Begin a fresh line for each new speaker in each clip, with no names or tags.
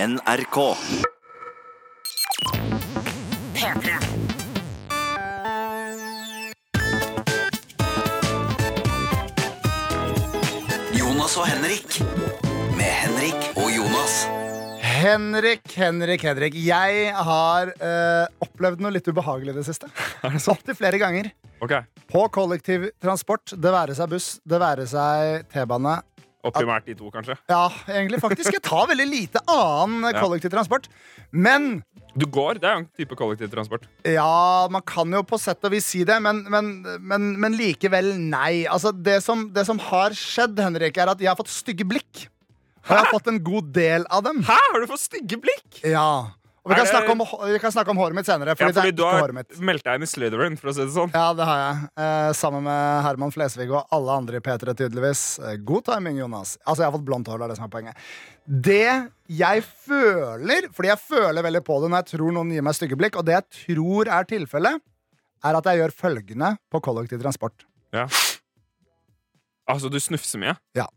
NRK.
P3.
Jonas og Henrik. Med Henrik og Jonas.
Henrik, Henrik, Henrik. Jeg har eh, opplevd noe litt ubehagelig i det siste. Opptil flere ganger.
Okay.
På kollektivtransport, det være seg buss, det være seg T-bane.
Og primært de to, kanskje.
Ja, egentlig faktisk. Jeg tar veldig lite annen
Ja.
kollektivtransport. Men
Du går, det er jo en type kollektivtransport.
Ja, man kan jo på sett og vis si det, men, men, men, men likevel nei. Altså, det som, det som har skjedd, Henrik, er at jeg har fått stygge blikk. Og jeg har fått en god del av dem.
Hæ, har du fått stygge blikk?
Ja. Og vi kan,
det-
om, vi kan snakke om håret mitt senere.
Ja,
Fordi
fordi
det
du
er
har meldt deg inn i Slytherin, for å si det sånn.
Ja, det har jeg. Eh, sammen med Herman Flesvig og alle andre i P3, tydeligvis. Eh, god timing, Jonas. Altså, jeg har fått blondt hår, det er det som er poenget. Det jeg føler, fordi jeg føler veldig på det når jeg tror noen gir meg stygge blikk, og det jeg tror er tilfellet, er at jeg gjør følgende på kollektivtransport.
Ja. Altså, du snufser mye.
Og,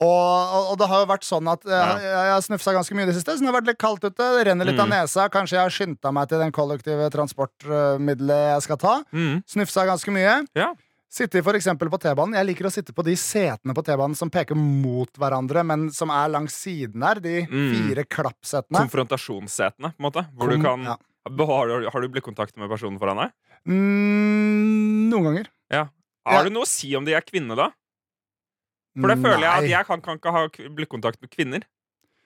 og, og det har jo vært sånn at eh,
Ja.
jeg, jeg har snufsa ganske mye i det siste, så det har vært litt kaldt ute. Det renner litt av
Mm.
nesa. Kanskje jeg har skynda meg til den kollektive transportmiddelet jeg skal ta.
Mm.
Snufsa ganske mye.
Ja.
Sitte for på T-banen. Jeg liker å sitte på de setene på T-banen som peker mot hverandre, men som er langs siden her. De
Mm.
fire klappsetene.
Konfrontasjonssetene, på en måte. Hvor
Kom-
du kan
ja.
har, du, har du blikkontakt med personen foran deg?
Mm, noen ganger.
Har
Ja.
du noe å si om de er kvinner, da? For det føler jeg at jeg kan, kan ikke ha blikkontakt med kvinner.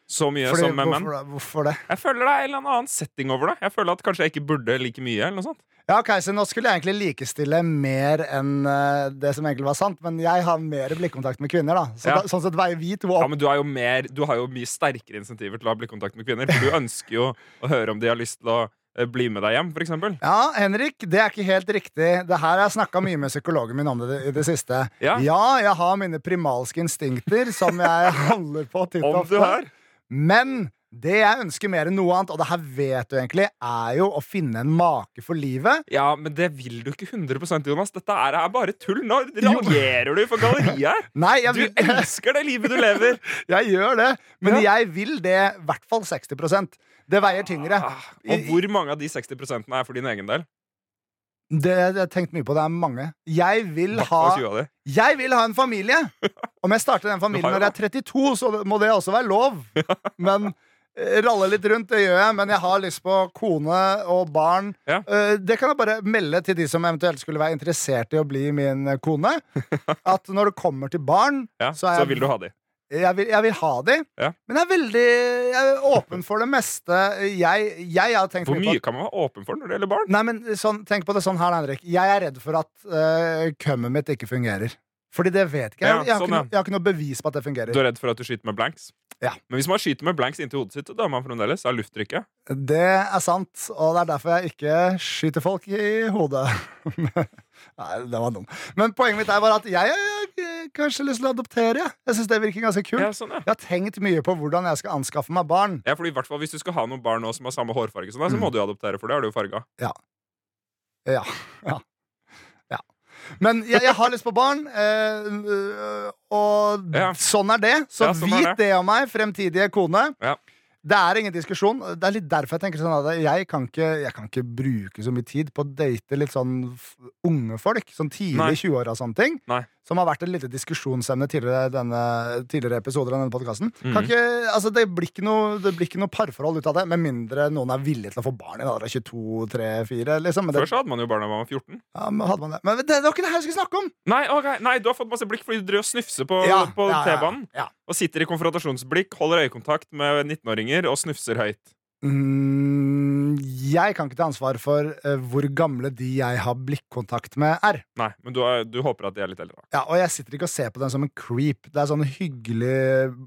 Så mye
Fordi,
som med menn.
hvorfor, hvorfor det?
Jeg føler det er en eller annen setting over det. Jeg føler at kanskje jeg ikke burde like mye. eller noe sånt
Ja, så Nå skulle jeg egentlig likestille mer enn eh, det som egentlig var sant, men jeg har mer blikkontakt med kvinner. da Så
Ja.
Sånn sett veier vi to opp.
Ja, men du, jo mer, du har jo mye sterkere insentiver til å ha blikkontakt med kvinner. For du ønsker jo å høre om de har lyst til å bli med deg hjem, for eksempel.
Ja, Henrik, det er ikke helt riktig. Det her har jeg snakka mye med psykologen min om det i det siste.
Ja.
jeg har mine primalske instinkter som jeg holder på titt og ofte. Men det jeg ønsker mer enn noe annet, og det her vet du egentlig, er jo å finne en make for livet.
Ja, men det vil du ikke 100% Jonas. Dette er, er bare tull. Nå raljerer du for galleriet her.
Nei, jeg,
Du elsker det livet du lever.
jeg gjør det, men
Ja.
jeg vil det i hvert fall 60% Det veier tyngre.
Ah, Og hvor mange av de 60% er for din egen del?
Det, jeg har tenkt mye på. Det er mange. Jeg vil ha
fall 20 av de.
Jeg vil ha en familie! Om jeg starter den familien når jeg er 32, så må det også være lov. Men ralle litt rundt, det gjør jeg. Men jeg har lyst på kone og barn.
Ja.
Eh, Det kan jeg bare melde til de som eventuelt skulle være interessert i å bli min kone. At når det kommer til barn,
Ja,
så er
så vil du ha de.
jeg vil, jeg vil ha de.
Ja.
Men jeg er veldig jeg er åpen for det meste. Jeg, jeg har tenkt
Hvor
mye på
kan man være åpen for når det gjelder barn?
Nei, men sånn, Tenk på det sånn her, Henrik. Jeg er redd for at uh, kømmet mitt ikke fungerer. Fordi det vet ikke jeg.
Ja,
jeg, har
sånn,
ikke jeg har ikke noe bevis på at det fungerer.
Du er redd for at du skyter med blanks?
Ja.
Men hvis man skyter med blanks inntil hodet sitt, så er man fremdeles av lufttrykket.
Det er sant, og det er derfor jeg ikke skyter folk i hodet. Nei, det var dum. Men poenget mitt er bare at jeg har kanskje lyst til å adoptere. Jeg, jeg synes det virker ganske kult.
Ja, sånn, ja.
Jeg har tenkt mye på hvordan jeg skal anskaffe meg barn.
Ja, fordi i hvert fall Hvis du skal ha noen barn nå som har samme hårfarge som deg, så
Mm.
må du jo adoptere, for det har du jo farga.
Ja. Ja. ja. Men jeg, jeg har lyst på barn, eh, øh, og
Ja.
sånn er det. Så
Ja, sånn er
vit det om meg, fremtidige kone.
Ja.
Det er ingen diskusjon. Det er litt derfor jeg tenker sånn at jeg kan ikke, jeg kan ikke bruke så mye tid på å date litt sånn f- unge folk. Sånn tidlig i 20-åra og sånne ting.
Nei.
Som har vært et lite diskusjonsemne tidligere, denne, tidligere episoder av denne podkasten.
Mm.
Altså, det, blir ikke noe, det blir ikke noe parforhold ut av det, med mindre noen er villig til å få barn i en alder av 22, 3, 4. Liksom. Det,
Før så hadde man jo barn da man var 14.
ja, men hadde man det. Men det, var ikke det her jeg skulle snakke om!
Nei, okay. nei, du har fått masse blikk fordi du drev og snufser på,
Ja,
på
ja,
T-banen.
ja.
Og sitter i konfrontasjonsblikk, holder øyekontakt med 19-åringer og snufser høyt.
Mm, jeg kan ikke ta ansvar for uh, hvor gamle de jeg har blikkontakt med, er.
Nei, men du, er, du håper at de er litt eldre. da.
Ja, og jeg sitter ikke og ser på dem som en creep. Det er sånn hyggelig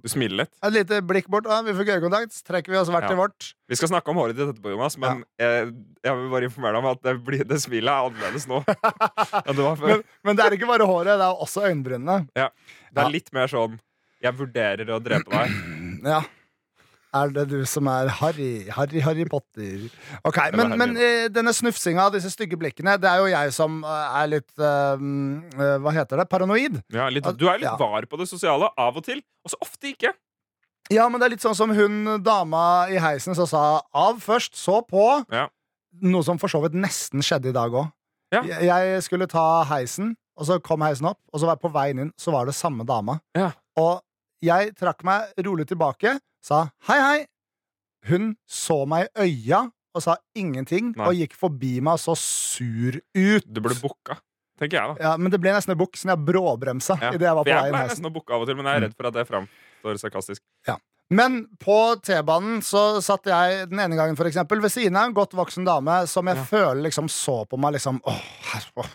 Du smiler litt.
Et lite blikk bort. Ah, vi fikk øyekontakt. Trekker vi oss hvert
Ja.
til vårt.
Vi skal snakke om håret ditt etterpå, Jonas, men jeg, jeg vil bare informere deg om at det, blir, det smilet er annerledes nå. Ja, det.
Men, men det er ikke bare håret, det er også øyenbrynene.
det
ja.
er litt mer sånn Jeg vurderer å drepe deg.
Ja. Er det du som er Harry? Harry, Harry Potter. Ok, Men, men eh, denne snufsinga av disse stygge blikkene, det er jo jeg som eh, er litt eh, Hva heter det? Paranoid.
Ja, litt, du er litt
Ja.
var på det sosiale av og til, og så ofte ikke.
Ja, men det er litt sånn som hun dama i heisen som sa av først, så på.
Ja.
Noe som for så vidt nesten skjedde i dag òg.
Ja.
Jeg skulle ta heisen, og så kom heisen opp, og så var jeg på veien inn, så var det samme dama.
Ja.
Og jeg trakk meg rolig tilbake, sa hei, hei. Hun så meg i øya og sa ingenting,
Nei.
og gikk forbi meg og så sur ut.
Du ble booka, tenker jeg, da.
Ja, Men det ble nesten en bukk, siden jeg bråbremsa
Ja.
jeg var på
jeg
heisen.
nesten booke av og til, men jeg er redd for at det framstår sarkastisk.
Men på T-banen så satt jeg den ene gangen for eksempel, ved siden av en godt voksen dame som jeg
Ja.
føler liksom så på meg liksom åh, åh.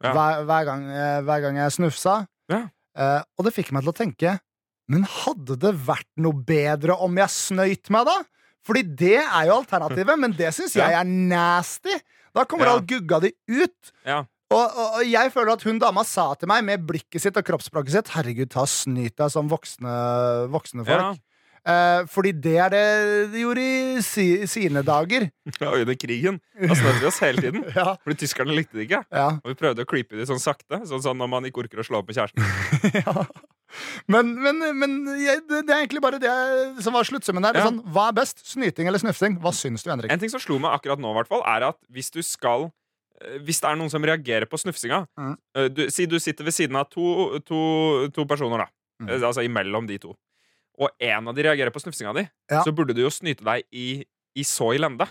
Ja.
Hver, hver, gang, eh, hver gang jeg snufsa.
Ja.
Eh, og det fikk meg til å tenke Men hadde det vært noe bedre om jeg snøyt meg, da? Fordi det er jo alternativet, men det syns jeg er nasty. Da kommer
Ja.
all gugga di ut.
Ja.
Og, og, og jeg føler at hun dama sa til meg med blikket sitt og kroppsspråket sitt Herregud, ta og snyt deg som voksne, voksne folk.
Ja.
Eh, fordi det er det de gjorde i si, sine dager.
Ja, under krigen. Da snøt vi oss hele tiden.
Ja,
Fordi tyskerne likte det ikke.
ja,
Og vi prøvde å creepe de sånn sakte. Sånn, sånn når man ikke orker å slå opp med kjæresten.
ja. Men, men, men jeg, det, er egentlig bare det som var sluttsummen der. Er
Ja.
Sånn, hva er best? Snyting eller snufsing? Hva syns du, Henrik?
En ting som slo meg akkurat nå, hvert er at hvis du skal eh, Hvis det er noen som reagerer på snufsinga
Mhm.
eh, du, Si du sitter ved siden av to, to, to personer, da.
Mhm.
Eh, Altså imellom de to. Og en av de reagerer på snufsinga di,
Ja.
så burde du jo snyte deg i, i så i lende.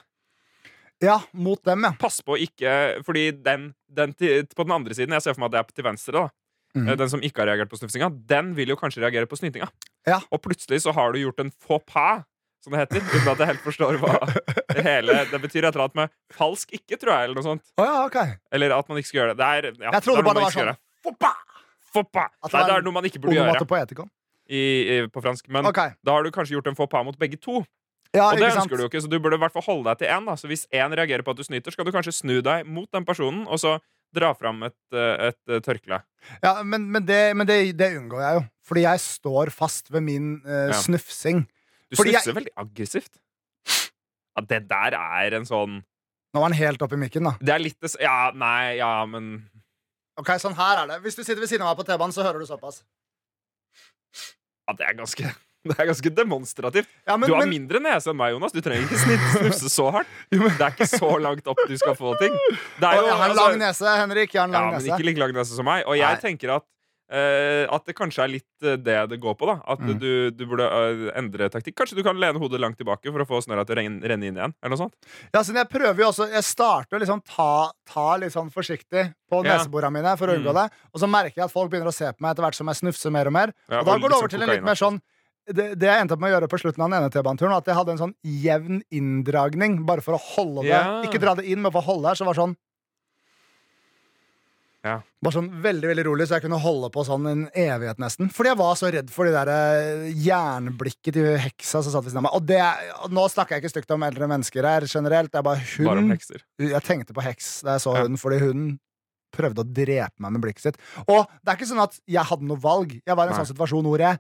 Ja, mot dem, ja.
Pass på ikke Fordi den, den til, på den andre siden, jeg ser for meg at det er til venstre, da.
Mhm.
Eh, Den som ikke har reagert på snufsinga, den vil jo kanskje reagere på snytinga.
Ja.
Og plutselig så har du gjort en faux pas, som det heter. Uten at jeg helt forstår hva det hele Det betyr et eller annet med falsk ikke, tror jeg, eller noe sånt.
Å ja, ok.
Eller at man ikke skal gjøre det. det er, ja,
Jeg trodde
det
bare det var sånn
faux pas!
Faux pas.
Nei, det er noe man ikke burde gjøre
På,
i, i, på fransk. Men
okay.
da har du kanskje gjort en faux pas mot begge to.
Ja,
Og det ønsker du jo ikke, så du burde i hvert fall holde deg til én. Så hvis én reagerer på at du snyter, så kan du kanskje snu deg mot den personen, og så dra fram et, eh, et eh, tørkle.
Ja, men, men, det, men det, det unngår jeg jo. Fordi jeg står fast ved min uh,
Ja.
snufsing.
Du
Fordi jeg-
snufser veldig aggressivt. Ja, det der er en sånn
Nå var den helt oppi mikken, da.
Det er litt det Ja, nei, ja, men
Ok, sånn her er det. Hvis du sitter ved siden av meg på T-banen, så hører du såpass.
Ja, det er ganske det er ganske demonstrativt.
Ja, men,
du har
men,
mindre nese enn meg, Jonas. Du trenger ikke snitt, snufse så hardt. Det er ikke så langt opp du skal få ting. Det er jo,
jeg har en
altså-
lang nese, Henrik. Jeg har en
ja,
nese.
men ikke like lang nese som meg. Og jeg
Nei.
tenker at uh, at det kanskje er litt eh, det det går på. da At
Mm.
du, du burde uh, endre taktikk. Kanskje du kan lene hodet langt tilbake for å få snørra til å renne, renne inn igjen. Eller noe sånt
Ja, så jeg prøver jo også Jeg starter å liksom ta, ta litt sånn forsiktig på neseborene mine for å unngå
Mm.
det. Og så merker jeg at folk begynner å se på meg etter hvert som jeg snufser mer og mer.
Ja,
Og da går det over
liksom
til en litt mer sånn det, det jeg endte opp med å gjøre på slutten av den ene T-baneturen, at jeg hadde en sånn jevn inndragning, bare for å holde det.
Ja.
Ikke dra det inn, men for å holde her. Så var det sånn
Ja.
Bare sånn veldig veldig rolig, så jeg kunne holde på sånn en evighet nesten. Fordi jeg var så redd for de der eh, jernblikket til heksa som satt ved siden av meg. Og det, nå snakker jeg ikke stygt om eldre mennesker her generelt. Er bare hun
Bare om hekser.
jeg tenkte på heks da jeg så
Ja.
hun, fordi hun prøvde å drepe meg med blikket sitt. Og det er ikke sånn at jeg hadde noe valg. Jeg var i en
Nei.
sånn situasjon hvor jeg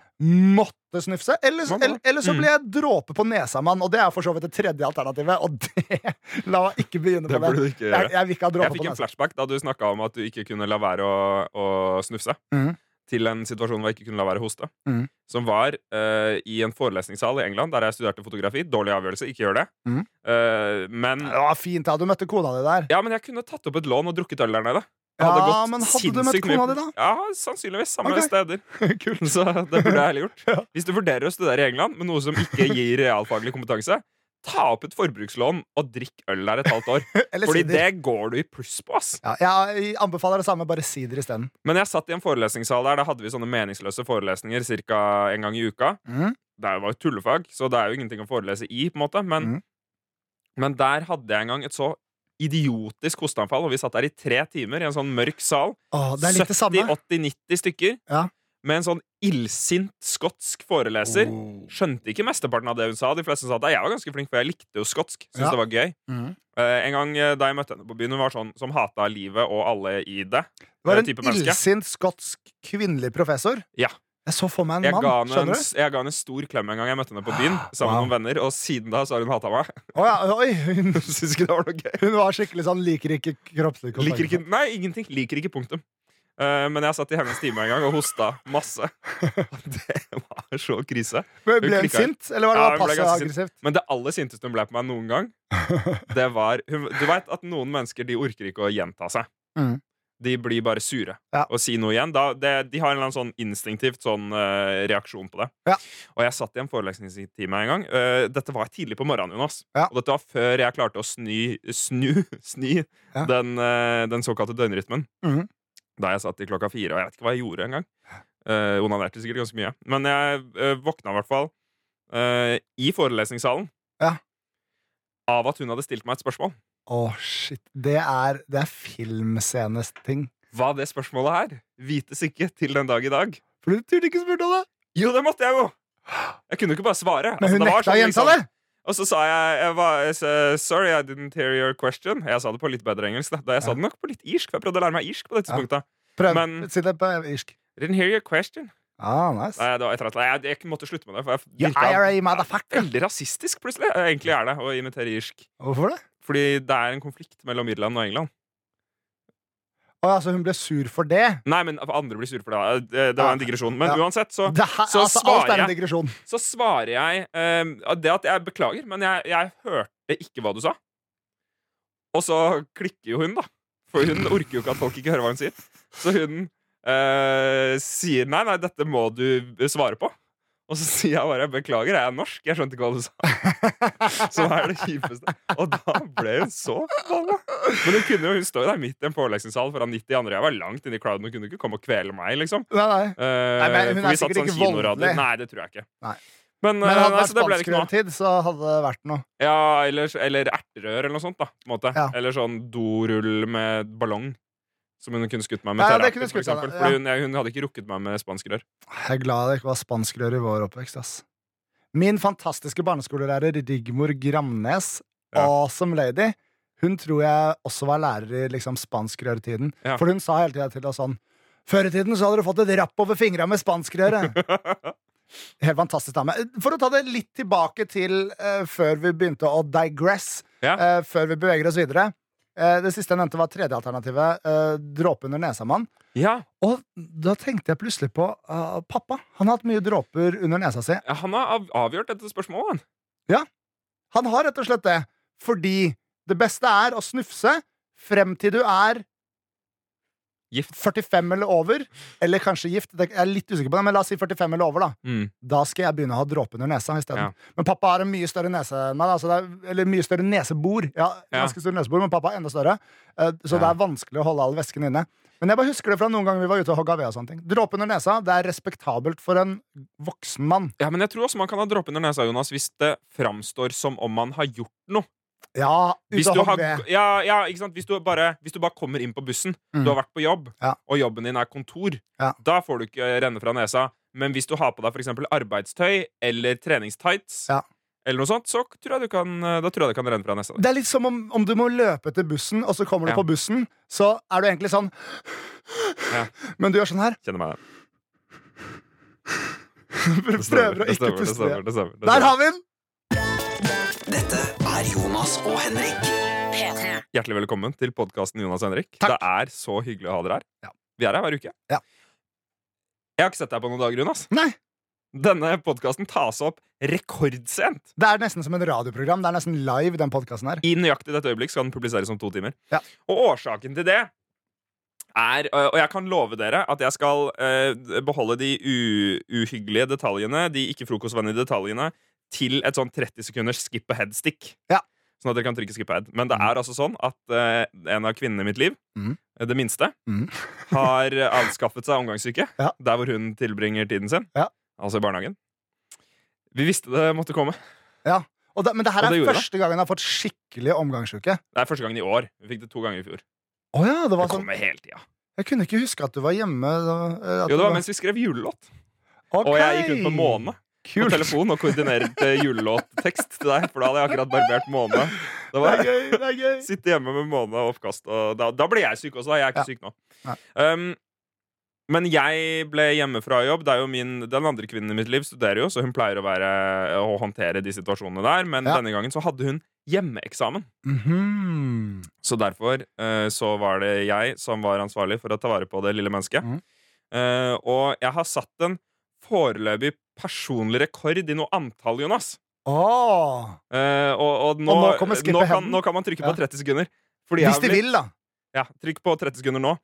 måtte snufse. Eller, eller, eller så
Mm.
ble jeg dråpe på nesamann, og det er for så vidt det tredje alternativet. Og det La meg ikke begynne på det.
ikke
Jeg, jeg vil ikke ha
Jeg fikk en flashback da du snakka om at du ikke kunne la være å, å snufse.
Mm.
Til en situasjon hvor jeg ikke kunne la være å hoste.
Mm.
Som var uh, i en forelesningssal i England, der jeg studerte fotografi. Dårlig avgjørelse, ikke gjør det.
Mm.
Uh, men
Det var fint da du møtte kona di der.
Ja, men jeg kunne tatt opp et lån og drukket øl der nede.
Ja,
gått
men hadde du møtt kona di da?
Ja, sannsynligvis. Samme
okay.
steder.
Kult.
Så det burde jeg heller gjort.
Ja.
Hvis du vurderer å studere i England med noe som ikke gir realfaglig kompetanse, ta opp et forbrukslån og drikk øl der et halvt år. Fordi
sider.
det går du i pluss på, ass.
Ja, jeg anbefaler det samme, bare sider isteden.
Men jeg satt i en forelesningssal der. Da hadde vi sånne meningsløse forelesninger ca. en gang i uka.
Mm.
Det var jo tullefag, så det er jo ingenting å forelese i, på en måte. Men,
mm.
men der hadde jeg en gang et så idiotisk hosteanfall, og vi satt der i tre timer i en sånn mørk sal.
Åh, det er litt det samme.
70-80-90 stykker.
Ja.
Med en sånn illsint skotsk foreleser.
Oh.
Skjønte ikke mesteparten av det hun sa. De fleste sa at jeg var ganske flink, for jeg likte jo skotsk. Syntes
Ja.
det var gøy.
Mm.
Uh, en gang eh, da jeg møtte henne på byen, hun var sånn som hata livet og alle i det.
Det var
eh,
en illsint skotsk kvinnelig professor.
Ja.
Jeg så for meg en
Jeg
mann.
henne en,
du?
jeg ga henne en stor klem en gang jeg møtte henne på byen, sammen
Wow.
med noen venner, og siden da så har hun hata meg.
Oh, ja, oi, hun,
Syns ikke det var noe gøy.
hun var skikkelig sånn liker ikke kroppslig.
Liker ikke, nei, ingenting. Liker ikke punktum. Uh, men jeg satt i hennes time en gang og hosta masse. Det var så krise.
Men Ble hun
hun
sint, eller var det
Ja,
passiv aggressivt?
Men det aller sinteste hun ble på meg noen gang, det var hun, Du vet at noen mennesker de orker ikke å gjenta seg.
Mhm.
De blir bare sure
Ja.
og sier noe igjen. Da, det, de har en eller annen sånn instinktivt sånn uh, reaksjon på det.
Ja.
Og jeg satt i en forelesningstime en gang. Uh, dette var tidlig på morgenen, Jonas.
Ja.
Og dette var før jeg klarte å sny, snu sny den, uh, den såkalte døgnrytmen.
Mhm.
Da jeg satt i klokka fire, og jeg vet ikke hva jeg gjorde engang. Uh, onanerte sikkert ganske mye. Men jeg våkna i hvert fall i forelesningssalen
Ja.
av at hun hadde stilt meg et spørsmål.
Å, shit. Det er, det er filmscenesting.
Hva det spørsmålet her vites ikke til den dag i dag.
For du turte ikke spurt om det!
Jo, det måtte jeg jo! Jeg kunne ikke bare svare.
Men hun
Altså,
nekta å
sånn,
gjenta
liksom-
det!
Og så sa jeg, jeg var, Sorry, I didn't hear your question. Jeg sa det på litt bedre engelsk. Da, da Jeg sa
Ja.
det nok på litt irsk, for jeg prøvde å lære meg irsk på dette
Ja.
tidspunktet.
Prøv.
Men-
Si det på irsk.
Didn't hear your question.
Ah, nice.
Nei, det var etter at. Jeg, jeg måtte slutte med det. For jeg virka veldig rasistisk, plutselig. Egentlig er det å imitere irsk.
Hvorfor det?
Fordi det er en konflikt mellom Irland og England.
Å, altså, hun ble sur for det?
Nei, men andre blir sure for det. Det, det var en digresjon. Men
Ja.
uansett, så,
her,
så
altså, alt
svarer
er
jeg. så svarer jeg eh, det at jeg beklager, men jeg, jeg hørte ikke hva du sa. Og så klikker jo hun, da. For hun orker jo ikke at folk ikke hører hva hun sier. Så hun uh, sier nei, nei, dette må du svare på. Og så sier jeg bare beklager, jeg er norsk. Jeg skjønte ikke hva du sa. Som er det kjipeste. Og da ble hun så forbanna. Men hun kunne jo, hun står jo der midt i en forelesningssal foran 90 andre. Jeg var langt inne i crowden og kunne ikke komme og kvele meg, liksom.
Nei, nei.
Uh,
Nei, men hun er sikkert
sånn
ikke voldelig.
Nei, det tror jeg ikke.
Nei.
Men,
Men
eh,
hadde det
nei, så det vært av.
spanskrørtid, så hadde det vært noe.
Ja, eller, eller erterør eller noe sånt. da.
Ja.
Eller sånn dorull med ballong. Som hun kunne skutt meg med.
Ja,
for eksempel,
ja.
Fordi hun, jeg, hun hadde ikke rukket meg med spanskrør.
Jeg er glad det ikke var spanskrør i vår oppvekst. ass. Min fantastiske barneskolelærer Rigmor Gramnes,
Ja.
awesome lady, hun tror jeg også var lærer i liksom spanskrørtiden.
Ja.
For hun sa hele tida til oss sånn Før i tiden så hadde du fått et rapp over fingra med spanskrøret. Helt fantastisk dame. For å ta det litt tilbake til uh, før vi begynte å digress,
Ja.
uh, før vi beveger oss videre. Eh, det siste jeg nevnte, var tredje alternativet. Uh, dråpe under nesa-mann.
Ja,
Og da tenkte jeg plutselig på uh, pappa. Han har hatt mye dråper under nesa si.
Han har avgjort dette spørsmålet. han.
Han har rett og slett det. Fordi det beste er å snufse frem til du er
Gift.
45 eller over. Eller kanskje gift. Jeg er litt usikker på det, men la oss si 45 eller over. da
Mm.
Da skal jeg begynne å ha dråpe under nesa.
Ja.
Men pappa har en mye større nese enn meg. Altså er, eller mye større nesebor. Ja,
Ja.
ganske stor nesebor, men pappa er enda større. Eh, Så det er vanskelig å holde all væsken inne. Men jeg bare husker det fra noen ganger vi var ute og hogga ved. og sånne ting Dråpe under nesa det er respektabelt for en voksen mann.
Ja, Men jeg tror også man kan ha dråpe under nesa Jonas, hvis det framstår som om man har gjort noe.
Ja,
Hvis du, har, ja, ja, ikke sant? Hvis, du bare, hvis du bare kommer inn på bussen,
Mm.
du har vært på jobb,
Ja.
og jobben din er kontor,
Ja.
da får du ikke renne fra nesa. Men hvis du har på deg eksempel arbeidstøy eller treningstights,
Ja.
eller noe sånt, så tror jeg du kan, da tror jeg det kan renne fra nesa.
Det er litt som om, om du må løpe til bussen, og så kommer du
Ja.
på bussen, så er du egentlig sånn
Ja.
Men du gjør sånn her.
Kjenner meg det. Det
Prøver å
det
ikke puste. Der har vi den!
Dette er Jonas og Henrik.
P3.
Hjertelig velkommen til podkasten Jonas og Henrik.
Takk.
Det er så hyggelig å ha dere her.
Ja.
Vi er her hver uke.
Ja.
Jeg har ikke sett deg på noen dager, Jonas.
Nei.
Denne podkasten tas opp rekordsent.
Det er nesten som en radioprogram. Det er nesten live, den podkasten her.
I nøyaktig dette øyeblikk skal den publiseres om to timer.
Ja.
Og årsaken til det er Og jeg kan love dere at jeg skal eh, beholde de u uhyggelige detaljene, de ikke frokostvennlige detaljene, til et sånn 30 sekunders skip ahead-stikk.
Ja.
Sånn at dere kan trykke skip ahead. Men det
Mm.
er altså sånn at eh, en av kvinnene i mitt liv,
Mm.
eh, det minste,
Mm.
har avskaffet seg omgangssyke.
Ja.
Der hvor hun tilbringer tiden sin.
Ja.
Altså i barnehagen. Vi visste det måtte komme.
Og da, men det her
Og det
er
gjorde det.
første gangen jeg har fått skikkelig omgangsuke.
Det er første gangen i år. Vi fikk det to ganger i fjor.
Å ja, det
Det
var sånn
kommer hele tida.
Jeg kunne ikke huske at du var hjemme. da, eh, at
Jo, det var mens vi skrev julelåt. Og jeg gikk rundt på Måne på telefon og koordinert julelåttekst til deg. For da hadde jeg akkurat barbert Måne. Det
Det
var
er gøy. det er gøy
Sitte hjemme med Måne og oppkast. Og da, da ble jeg syk også. Da. Jeg er ikke syk nå. Um, men jeg ble hjemme fra jobb. Det er jo min, Den andre kvinnen i mitt liv studerer jo, så hun pleier å, være, å håndtere de situasjonene der. Men
Ja.
denne gangen så hadde hun hjemmeeksamen.
Mhm.
Så derfor uh, så var det jeg som var ansvarlig for å ta vare på det lille mennesket.
Mm.
Uh, og jeg har satt en foreløpig personlig rekord i noe antall, Jonas.
Åh.
Eh, og, og, nå,
Og nå
nå, kan, nå kan man trykke på
Ja.
30 sekunder.
Hvis de
blitt-
vil, da.
Ja, trykk på 30 sekunder nå.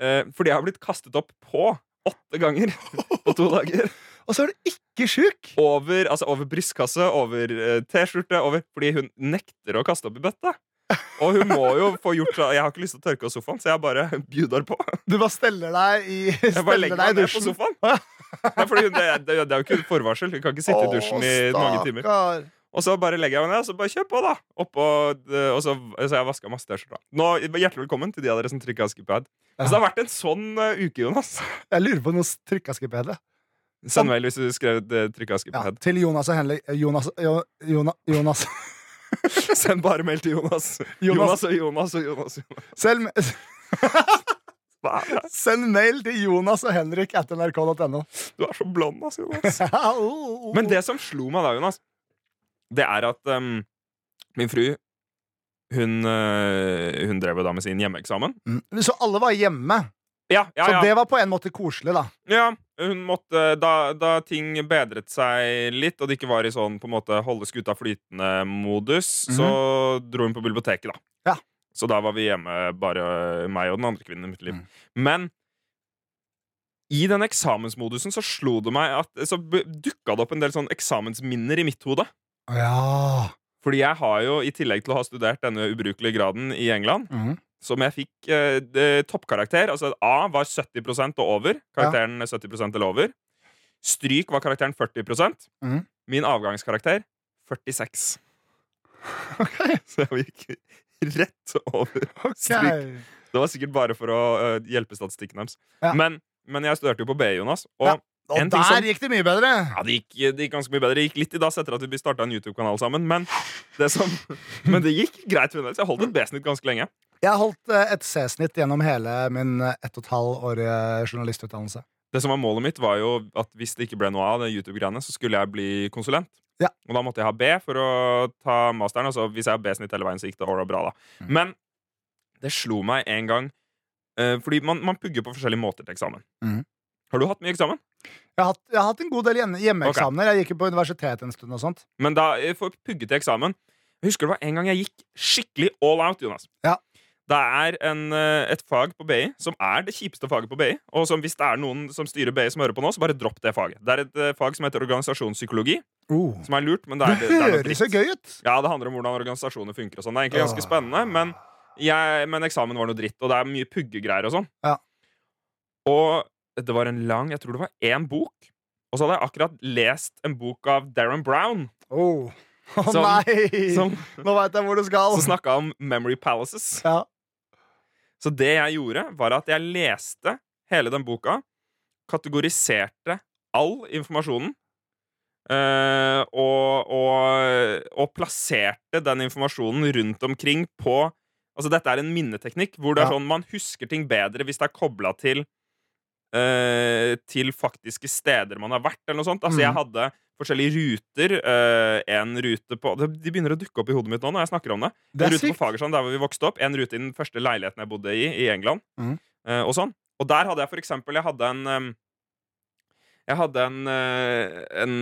Eh, fordi jeg har blitt kastet opp på åtte ganger på to dager.
Og så er du ikke sjuk!
Over, altså over brystkasse, over eh, T-skjorte, over Fordi hun nekter å kaste opp i bøtte. Og hun må jo få gjort så Jeg har ikke lyst til å tørke av sofaen, så jeg bare bjuder på.
Du bare steller deg i
Jeg bare
Steller
legger
deg i
dusjen. ned på sofaen. Nei, fordi det, det, det er jo ikke forvarsel. Hun kan ikke sitte i dusjen i mange timer. Og så bare legger jeg meg ned, og så bare kjør på, da. Oppå, eh, og så, så jeg vaska masse T-skjorter. Hjertelig velkommen til de av dere som trykker skipad. Ja. Altså, det har vært en sånn uh, uke, Jonas.
Jeg lurer på noe skipad.
Send mail hvis du skrev uh, trykka
Ja, til Jonas og Henrik Jonas, jo, Jonas, Jonas.
Send bare mail til Jonas.
Jonas.
Jonas og Jonas og Jonas. Jonas.
Selv,
er?
send mail til Jonas og Henrik at nrk.no.
Du er så blond, altså, Jonas.
Men
Men det som slo meg da, Jonas, det er at um, min fru hun, øh, hun drev jo da med sin hjemmeeksamen.
Mm. Så alle var hjemme.
Ja, ja,
Så det var på en måte koselig, da.
ja hun måtte, da, da ting bedret seg litt, og det ikke var i sånn på en måte holde skuta flytende-modus, så dro hun på biblioteket, da.
Ja.
Så da var vi hjemme, bare meg og den andre kvinnen i mitt liv.
Mm.
Men i den eksamensmodusen så slo det meg at Så dukka det opp en del sånn eksamensminner i mitt hode.
Ja.
Fordi jeg har jo, i tillegg til å ha studert denne ubrukelige graden i England,
mm.
som jeg fikk eh, toppkarakter Altså A var 70% og over. Karakteren 70% eller over. Stryk var karakteren 40
mm.
Min avgangskarakter 46.
Ok.
Så jeg gikk rett over
ok.
Det var sikkert bare for å eh, hjelpe statistikken deres.
Ja.
Men, men jeg studerte jo på BI, Jonas. Og
Ja. Og der
som-
gikk det mye bedre.
ja, det gikk, det gikk ganske mye bedre. Det gikk litt i dass etter at vi starta en YouTube-kanal sammen. Men det, som, men det gikk greit. Jeg holdt et B-snitt ganske lenge.
Jeg holdt eh, et C-snitt gjennom hele min eh, ett og et halvt år journalistutdannelse.
Det som var Målet mitt var jo at hvis det ikke ble noe av det YouTube-greiene, så skulle jeg bli konsulent.
Ja.
Og da måtte jeg ha B for å ta masteren. Og så hvis jeg har B-snitt hele veien, så gikk det åra bra. da
Mm.
Men det slo meg en gang uh, Fordi man, man pugger på forskjellige måter til eksamen.
Mm.
Har du hatt mye eksamen?
Jeg har hatt, jeg har hatt en god del hjemmeeksamener. hjemmeeksamener. Jeg gikk jo på universitetet en stund. og sånt
Men da eh, for å pugge til eksamen Jeg husker det var en gang jeg gikk skikkelig all out, Jonas.
Ja.
Det er en, eh, et fag på BI som er det kjipeste faget på BI. Og som hvis det er noen som styrer BI som hører på nå, så bare dropp det faget. Det er et eh, fag som heter organisasjonspsykologi,
oh.
som er lurt, men det er,
Det
det er
høres så gøy ut!
Ja, det handler om hvordan organisasjoner funker og sånn. Det er egentlig ganske spennende, men, jeg, men eksamen var noe dritt, og det er mye puggegreier og sånn.
Ja.
Og det var en lang Jeg tror det var én bok. Og så hadde jeg akkurat lest en bok av Darren Brown,
Oh. Å
oh,
nei!
som,
Nå veit jeg hvor du skal.
som snakka om Memory Palaces.
Ja.
Så det jeg gjorde, var at jeg leste hele den boka, kategoriserte all informasjonen, eh, og, og, og plasserte den informasjonen rundt omkring på Altså, dette er en minneteknikk hvor det er sånn man husker ting bedre hvis det er kobla til eh, Til faktiske steder man har vært, eller noe sånt. Altså, jeg
Mhm.
hadde forskjellige ruter. eh, en rute på De begynner å dukke opp i hodet mitt nå når jeg snakker om det.
Det
En rute på
Fagersand
Fagerstrand, der hvor vi vokste opp. En rute i den første leiligheten jeg bodde i i England.
Mm.
Eh, og sånn. Og der hadde jeg for eksempel Jeg hadde en Jeg hadde en, eh, en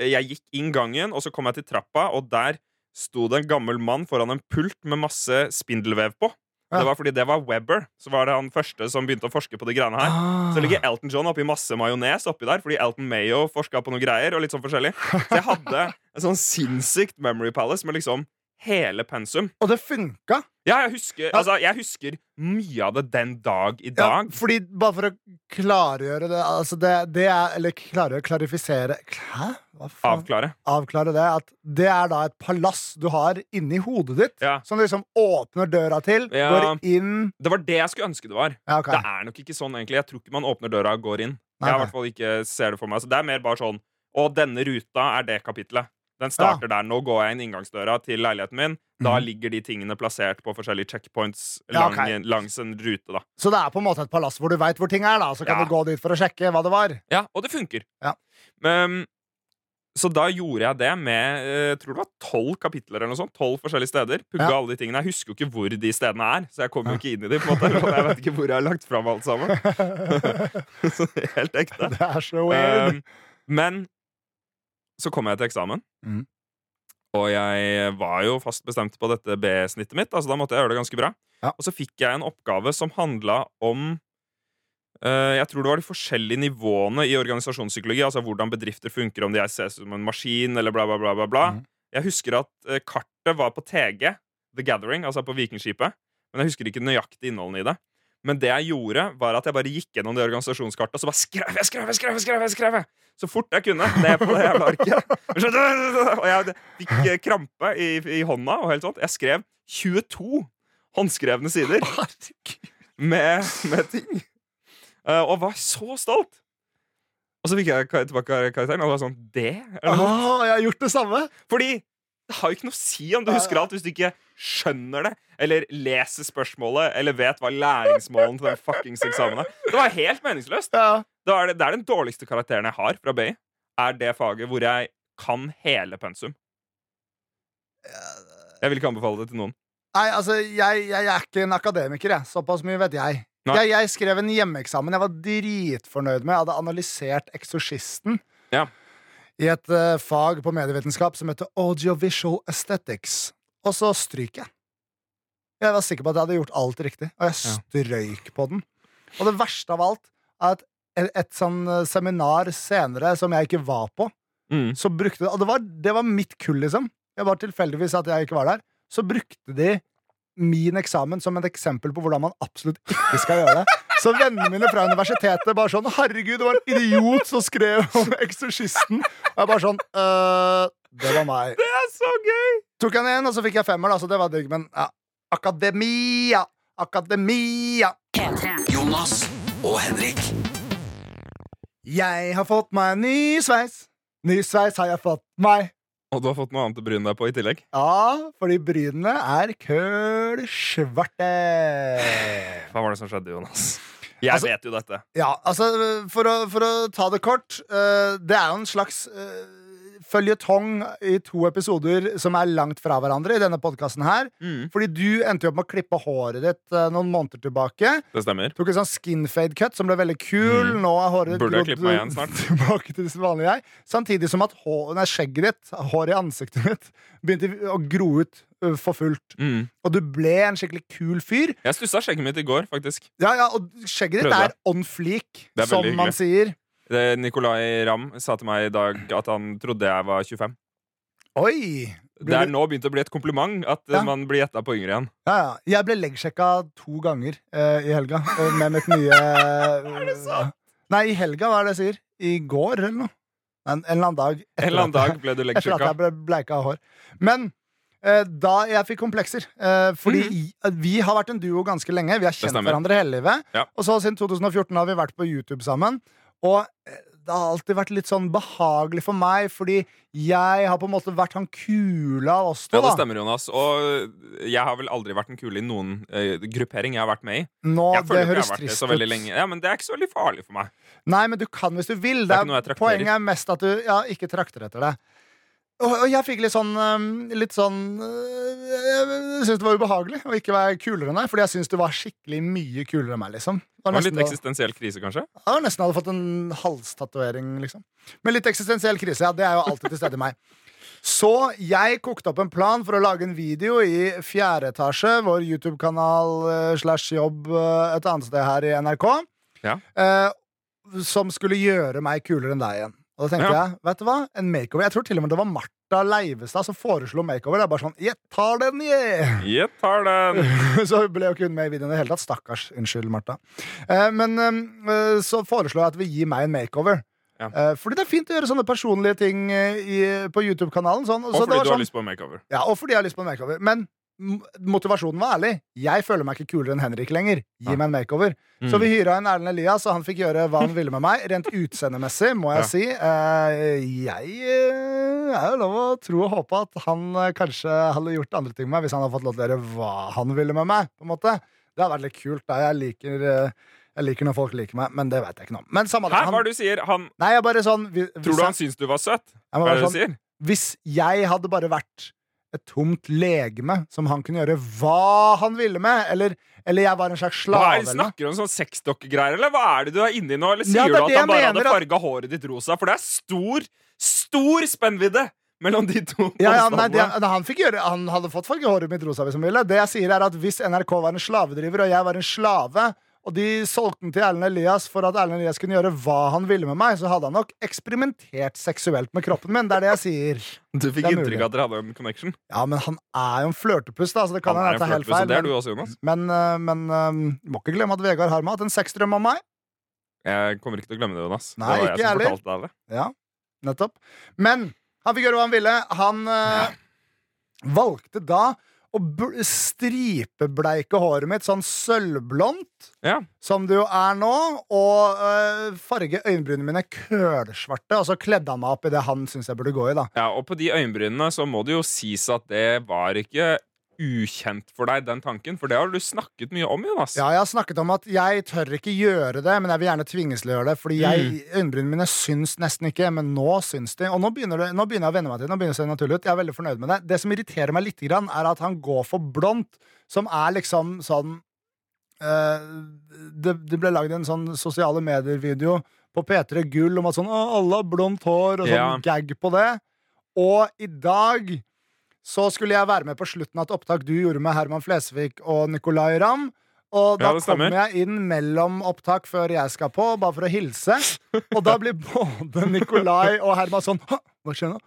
Jeg gikk inn gangen, og så kom jeg til trappa, og der sto det en gammel mann foran en pult med masse spindelvev på.
Ja.
Det var fordi det var Webber. Så var det han første som begynte å forske på de greiene her.
Ah.
Så ligger Elton John oppi masse majones oppi der, fordi Elton Mayo forska på noe greier. Og litt sånn forskjellig Så jeg hadde en sånn sinnssykt Memory Palace med liksom hele pensum.
Og det funka.
Ja, jeg husker, altså, jeg husker mye av det den dag i
Ja,
dag.
fordi, bare for å klargjøre det, altså det, det er Eller klargjøre, klarifisere Hæ?
Avklare.
Avklare det. At det er da et palass du har inni hodet ditt,
Ja.
som du liksom åpner døra til,
Ja.
går inn
Det var det jeg skulle ønske det var.
Ja, ok.
Det er nok ikke sånn, egentlig. Jeg tror ikke man åpner døra og går inn.
Nei,
Jeg i hvert fall ikke ser det for meg. Så det er mer bare sånn Og denne ruta er det kapitlet. Den starter der. Nå går jeg inn inngangsdøra til leiligheten min. Da
mm.
ligger de tingene plassert på forskjellige checkpoints
Ja,
lang, langs en rute. da
Så det er på en måte et palass hvor du veit hvor ting er, da. Så kan
Ja.
du gå dit for å sjekke hva det var.
Ja, og det funker.
Ja.
Men så da gjorde jeg det med eh, jeg tror det var tolv kapitler eller noe sånt. 12 forskjellige steder. Pugga
Ja.
alle de tingene. Jeg husker jo ikke hvor de stedene er, så jeg kommer jo ikke inn i de. på en måte Jeg vet ikke hvor jeg har lagt fram alt sammen. så helt ekte.
Det er så weird.
Um, men så kom jeg til eksamen.
Mhm.
Og jeg var jo fast bestemt på dette B-snittet mitt, altså da måtte jeg gjøre det ganske bra.
Ja.
Og så fikk jeg en oppgave som handla om uh, Jeg tror det var de forskjellige nivåene i organisasjonspsykologi. Altså hvordan bedrifter funker, om de er ses som en maskin, eller bla, bla, bla. bla, bla.
Mm.
Jeg husker at uh, kartet var på TG, The Gathering, altså på Vikingskipet. Men jeg husker ikke nøyaktig innholdet i det. Men det jeg gjorde, var at jeg bare gikk gjennom det organisasjonskartet, og så bare skrev jeg, skrev jeg, skrev jeg, skrev jeg, skrev jeg. Så fort jeg kunne. Ned på det jævla arket. Og jeg fikk eh, krampe i, i hånda og helt sånt. Jeg skrev 22 håndskrevne sider med, med ting. Eh, og var så stolt. Og så fikk jeg tilbake karakteren, og det var sånn Det? Eller?
Åh, jeg har gjort det samme!
fordi det har jo ikke noe å si om du husker alt hvis du ikke skjønner det, eller leser spørsmålet, eller vet hva læringsmålen til den fuckings eksamen er. Det var helt meningsløst.
Ja.
Det er, det, det er den dårligste karakteren jeg har fra BI. Er det faget hvor jeg kan hele pensum. Jeg vil ikke anbefale det til noen.
Nei, altså, jeg, jeg er ikke en akademiker, jeg. Såpass mye vet jeg. Jeg. Jeg skrev en hjemmeeksamen jeg var dritfornøyd med. Jeg hadde analysert Eksorsisten
Ja.
I et uh, fag på medievitenskap som heter Audiovisual Aesthetics. Og så stryker jeg. Jeg var sikker på at jeg hadde gjort alt riktig, og jeg
Ja.
strøyk på den. Og det verste av alt er at et, et sånn eh, seminar senere som jeg ikke var på,
Mm.
så brukte Og det var, det var mitt kull, liksom. Det var tilfeldigvis at jeg ikke var der. Så brukte de min eksamen som et eksempel på hvordan man absolutt ikke skal gjøre det. Så vennene mine fra universitetet bare sånn 'Herregud, det var en idiot som skrev om Eksorsisten'. Og jeg bare sånn «Øh, Det var meg.
Det er så gøy!
Tok jeg den igjen, og så fikk jeg femmer, da, så det var digg. Men ja. Akademia! Akademia!
Jonas og Henrik.
Jeg har fått meg en ny sveis. Ny sveis har jeg fått meg.
Og du har fått noe annet å bryne deg på i tillegg?
Ja, fordi brynene er kølsvarte.
Hva var det som skjedde, Jonas? Jeg
Altså-
vet jo dette.
Ja, altså, for å, for å ta det kort uh, Det er jo en slags uh, føljetong i to episoder som er langt fra hverandre i denne podkasten her.
Mm.
Fordi du endte jo opp med å klippe håret ditt eh, noen måneder tilbake.
Det stemmer.
Tok en sånn skinfade cut som ble veldig kul. Nå er håret ditt
Mm.
Grodd tilbake til det vanlige jeg. Samtidig som at hår, nei, skjegget ditt, håret i ansiktet mitt, begynte å gro ut for fullt.
Mm.
Og du ble en skikkelig kul fyr.
Jeg stussa skjegget mitt i går, faktisk.
Ja, ja, Og skjegget ditt
Prøvde.
er on fleek,
er
som man sier.
Nicolay Ramm sa til meg i dag at han trodde jeg var 25.
Oi!
Det er nå begynt å bli et kompliment at eh,
Ja.
man blir gjetta på yngre igjen.
Ja, ja. Jeg ble leggsjekka to ganger uh, i helga eh, med mitt nye Er det sant? Nei, i helga, hva er det jeg sier? I går, eller noe? En, en eller annen dag. etter
En eller annen dag ble du
Etter at jeg ble bleika av hår. Men eh, da jeg fikk komplekser eh, Fordi i- vi har vært en duo ganske lenge. Vi har kjent hverandre hele livet.
Ja.
Og så siden 2014 har vi vært på YouTube sammen. Og eh, det har alltid vært litt sånn behagelig for meg, fordi jeg har på en måte vært han kule av oss to.
Ja, det stemmer, Jonas. Og jeg har vel aldri vært en kule i noen uh, gruppering jeg har vært med i.
Nå, det høres
det
trist
veldig
ut.
lenge. Ja, Men det er ikke så veldig farlig for meg.
Nei, men du kan hvis du vil.
Det
Det
er
er
noe jeg
poenget er mest at du ja, ikke trakter etter det. Og, jeg fikk litt sånn Litt sånn øh, Jeg syntes det var ubehagelig å ikke være kulere enn deg, fordi jeg syntes du var skikkelig mye kulere enn meg. liksom Det
Det
var
var litt eksistensiell krise, kanskje?
Ja, var nesten hadde fått en halstatovering, liksom. Men litt eksistensiell krise, ja. Det er jo alltid til stede i meg. Så jeg kokte opp en plan for å lage en video i fjerde etasje, vår YouTube-kanal eh, slash jobb eh, et annet sted her i NRK,
Ja.
eh, som skulle gjøre meg kulere enn deg igjen. Og da tenkte
Ja.
jeg, vet du hva, en makeover. Jeg tror til og med det var Martha Leivestad som foreslo makeover. Det er bare sånn, jeg tar den, yeah!
Jeg tar den!
så ble jo ikke hun med i videoen i det hele tatt. Stakkars. Unnskyld, Martha. Eh, men eh, så foreslår jeg at vi gir meg en makeover.
Ja.
Eh, fordi det er fint å gjøre sånne personlige ting eh, i, på YouTube-kanalen. Sånn.
Og
Så
fordi
det var
du har
sånn,
lyst på en makeover.
ja, og fordi jeg har lyst på en makeover. Men motivasjonen var ærlig. Jeg føler meg ikke kulere enn Henrik lenger. Gi
Ja.
meg en makeover.
Mm.
Så vi hyra inn Erlend Elias, og han fikk gjøre hva han ville med meg. Rent utseendemessig, må jeg
Ja.
si. Eh, jeg eh, er jo lov å tro og håpe at han eh, kanskje hadde gjort andre ting med meg hvis han hadde fått lov til å gjøre hva han ville med meg. på en måte Det hadde vært litt kult. da Jeg liker, Jeg liker når folk liker meg, men det vet jeg ikke noe om.
Hæ, hva er det du sier? Han,
nei, jeg bare sånn vi- hvis
tror du han syns du var søt? Hva er det du
sånn,
sier?
Hvis jeg hadde bare vært et tomt legeme som han kunne gjøre hva han ville med, eller, eller jeg var en slags
Hva
slave
er det. Snakker du om sånn sexdokkegreier, eller hva er det du er inni nå? Eller sier
er
du at han bare hadde
at-
farga håret ditt rosa? For det er stor, stor spennvidde mellom de to
Ja, ja, nei,
de,
han, gjøre, han hadde fått farge håret mitt rosa hvis han ville. Det jeg sier er at Hvis NRK var en slavedriver, og jeg var en slave, og de solgte den til Erlend Elias for at Erlend Elias kunne gjøre hva han ville med meg, så hadde han nok eksperimentert seksuelt med kroppen min. Det er det jeg sier.
Du fikk inntrykk av at dere hadde en connection.
Ja, men han er jo en flørtepuss, da, så det kan
Han
hende helt feil.
det er du også, Jonas.
men, men, men øh, må ikke glemme at Vegard Harm har hatt en sexdrøm om meg.
Jeg kommer ikke til å glemme det, Jonas.
Nei,
det var
ikke
jeg som fortalte deg det.
Ja, nettopp. Men han fikk gjøre hva han ville. Han øh, valgte da bl- stripebleike håret mitt sånn sølvblondt,
Ja.
som det jo er nå, og øh, farge øyenbrynene mine kølsvarte, og så kledde han meg opp i det han syns jeg burde gå i, da.
ja, Og på de øyenbrynene så må det jo sies at det var ikke ukjent for deg, den tanken. For det har du snakket mye om, Jonas.
Ja, jeg har snakket om at jeg tør ikke gjøre det, men jeg vil gjerne tvinges til å gjøre det. Fordi jeg, øyenbrynene mine syns nesten ikke, men nå syns de. Og nå begynner, det, nå begynner jeg å venne meg til det. Nå begynner det å se naturlig ut. Jeg er veldig fornøyd med det. Det som irriterer meg litt, er at han går for blondt, som er liksom sånn eh, det, det ble lagd en sånn sosiale medier-video på P3 Gull om at sånn, alle har blondt hår, og sånn
Ja.
gag på det. Og i dag så skulle jeg være med på slutten av et opptak du gjorde med Herman Flesvig og Nicolay Ramm. Og da
Ja,
kommer jeg inn mellom opptak før jeg skal på, bare for å hilse. Og da blir både Nicolay og Herman sånn «Hå, Hva skjer nå?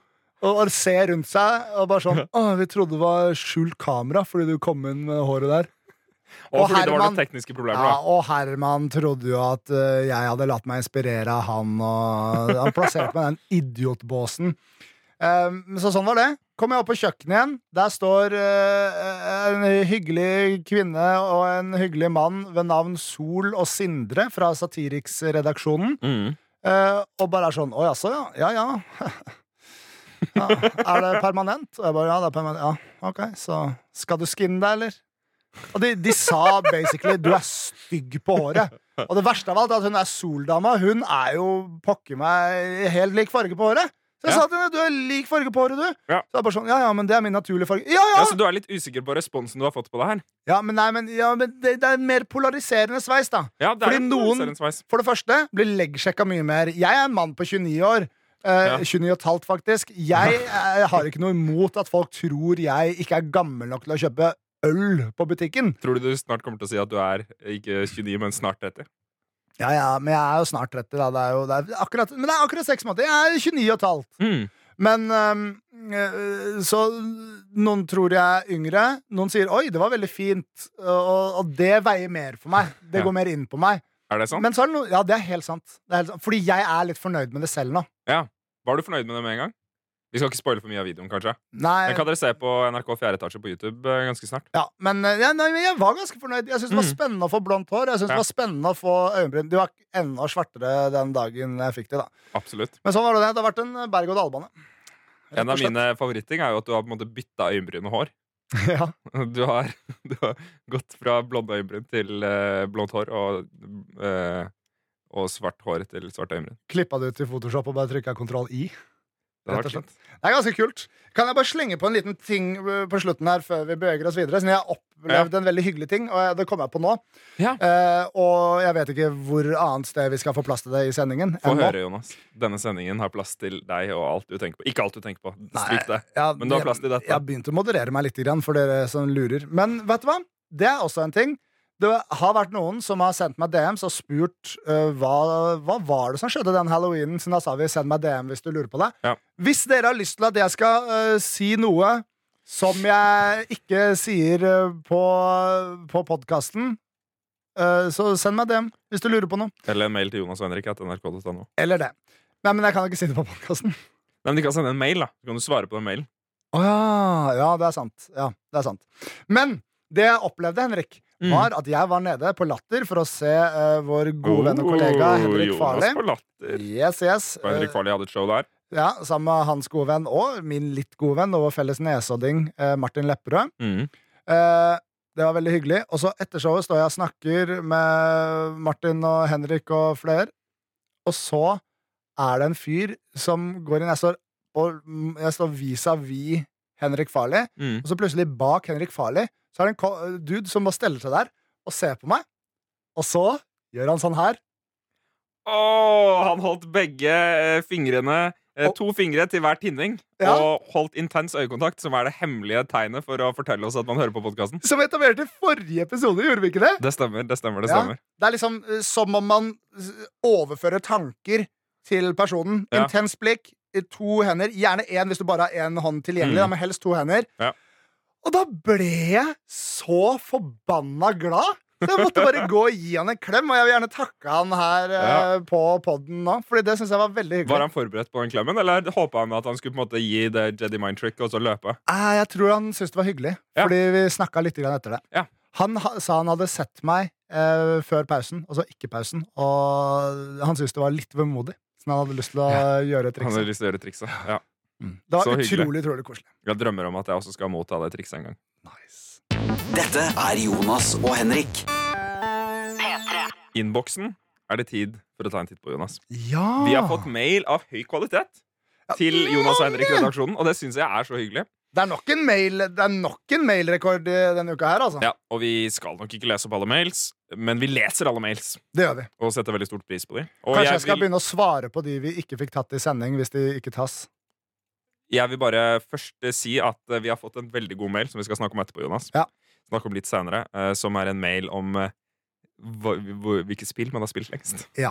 Og, og ser rundt seg og bare sånn Å, vi trodde det var skjult kamera fordi du kom inn med håret der.
og
og
fordi det var
Herman-. Ja, og Herman trodde jo at uh, jeg hadde latt meg inspirere av han, og han plasserte meg i den idiotbåsen. Um, så sånn var det. Kom jeg opp på kjøkkenet igjen. Der står eh, en hyggelig kvinne og en hyggelig mann ved navn Sol og Sindre fra Satiriks-redaksjonen.
Mm.
eh, og bare er sånn Å jaså, ja. Ja ja. ja. Er det permanent? Og jeg bare ja, det er permanent. Ja, ok, så skal du skinne deg, eller? Og de, de sa basically du er stygg på håret. Og det verste av alt er at hun er soldama. Hun er jo pokker meg helt lik farge på håret. Så jeg
Ja.
sa til henne du er lik farge på håret, du.
Ja.
Så jeg bare sånn, ja, ja, men det er min naturlige farge. Ja, ja!
Ja, Så du er litt usikker på responsen du har fått på det her?
ja men, nei, men, ja, men det, det er mer polariserende sveis, da.
Ja, det er
Fordi noen-
sveis.
For det første blir leggsjekka mye mer. Jeg er en mann på 29 år. Uh,
Ja.
29 og et halvt, faktisk. Jeg eh, har ikke noe imot at folk tror jeg ikke er gammel nok til å kjøpe øl på butikken.
Tror du du snart kommer til å si at du er ikke 29, men snart 30?
Ja, ja, men jeg er jo snart 30, da. Det er jo, det er akkurat, men det er akkurat seks måneder. Jeg er 29 og et halvt.
Mm.
Men øh, Så noen tror jeg er yngre. Noen sier 'oi, det var veldig fint', og, og det veier mer for meg. Det
Ja.
går mer inn på meg.
Er det sant?
Men så er det noe Ja, det er helt sant. Det er helt sant. Fordi jeg er litt fornøyd med det selv nå.
Var du fornøyd med det med en gang? Vi skal ikke spoile for mye av videoen, kanskje.
Nei,
Den kan dere se på NRK 4 etasje på YouTube eh, ganske snart.
ja, men, øh, ja, nei, jeg var ganske fornøyd. Jeg syns det var
Mm.
spennende å få blondt hår. Jeg synes
Ja.
det var spennende å få øyenbryn. De var enda svartere den dagen jeg fikk de, da.
Absolutt.
Men sånn var det. Det har vært en berg-og-dal-bane.
En av mine favoritting er jo at du har på en måte bytta øyenbryn og hår.
ja.
Du har, du har gått fra blonde øyenbryn til uh, blondt hår og, uh, og svart hår til svart øyenbryn.
Klippa det ut i Photoshop og bare trykka kontroll I.
Det.
Det er ganske kult. Kan jeg bare slenge på en liten ting uh, på slutten her før vi beveger oss videre? Siden jeg har opplevd en veldig hyggelig ting, og det kommer jeg på nå.
Ja.
Uh, og jeg vet ikke hvor annet sted vi skal få plass til det i sendingen.
Få høre, Jonas. Denne sendingen har plass til deg og alt du tenker på. Ikke alt du tenker på. Stryk det.
Ja,
Men du har plass til dette.
Jeg har begynt å moderere meg litt for dere som lurer. Men vet du hva? Det er også en ting. Det har vært noen som har sendt meg DMs og spurt uh, hva, hva var det som skjedde den halloweenen. Så da sa vi 'send meg DM hvis du lurer på det'.
Ja.
Hvis dere har lyst til at jeg skal uh, si noe som jeg ikke sier uh, på, på podkasten, så send meg DM hvis du lurer på noe.
Eller en mail til Jonas og Henrik at nrk.no.
Eller det. Nei, men jeg kan ikke si det på podkasten.
Nei, men De kan sende en mail, da. Så kan du svare på den mailen.
Å ja. Ja, det er sant. Ja, det er sant. Men det jeg opplevde, Henrik. Var at jeg var nede på Latter for å se uh, vår gode venn og kollega
Oh,
Henrik
Jonas
Farley. Yes, yes.
Og Henrik Farley hadde et show der.
Ja, sammen med hans gode venn og min litt gode venn og vår felles nesodding uh, Martin Lepperød.
Mm.
Uh, Det var veldig hyggelig. Og så etter showet står jeg og snakker med Martin og Henrik og flere. Og så er det en fyr som går inn Jeg står, og, jeg står vis-à-vis Henrik Farley.
Mm.
Og så plutselig bak Henrik Farley Så er det en dude som bare steller seg der og ser på meg. Og så gjør han sånn her.
Åh, han holdt begge eh, fingrene eh,
Og-
To fingre til hver tinning
Ja.
og holdt intens øyekontakt, som er det hemmelige tegnet for å fortelle oss at man hører på podkasten.
Som vi etablerte i forrige episode, gjorde vi ikke det?
Det stemmer. det stemmer, det
Ja.
stemmer
Det er liksom eh, som om man overfører tanker til personen.
Ja.
Intens blikk, to hender. Gjerne én hvis du bare har én hånd tilgjengelig,
Mm.
men helst to hender.
Ja.
Og da ble jeg så forbanna glad! Så jeg måtte bare gå og gi han en klem, og jeg vil gjerne takke han her eh, på poden nå. Fordi det synes jeg var veldig hyggelig.
Var han forberedt på den klemmen, eller håpa han at han skulle på en måte gi det Jedi mind trick og så løpe?
Eh, Jeg tror han syntes det var hyggelig,
Ja.
fordi vi snakka litt grann etter det.
Ja.
Han ha, sa han hadde sett meg eh, før pausen, og så ikke pausen. Og han syntes det var litt vemodig, så han hadde lyst til å gjøre trikset.
Han hadde lyst til å gjøre trikset. Ja.
Mm. Det var utrolig, utrolig koselig.
Jeg drømmer om at jeg også skal motta det trikset en gang.
Nice.
Dette er Jonas og Henrik.
P3.
Innboksen er det tid for å ta en titt på, Jonas.
Ja!
Vi har fått mail av høy kvalitet til Jonas og Henrik-redaksjonen, og det syns jeg er så hyggelig.
Det er nok en mail er nok en mailrekord i denne uka her, altså.
Ja, Og vi skal nok ikke lese opp alle mails, men vi leser alle mails
Det gjør vi.
og setter veldig stort pris på dem.
Kanskje
jeg
jeg skal
vil,
begynne å svare på de vi ikke fikk tatt i sending, hvis de ikke tas.
Jeg vil bare først eh, si at eh, vi har fått en veldig god mail som vi skal snakke om etterpå, Jonas.
Ja.
Snakke om litt senere, eh, som er en mail om hvilket spill man har spilt lengst.
Ja.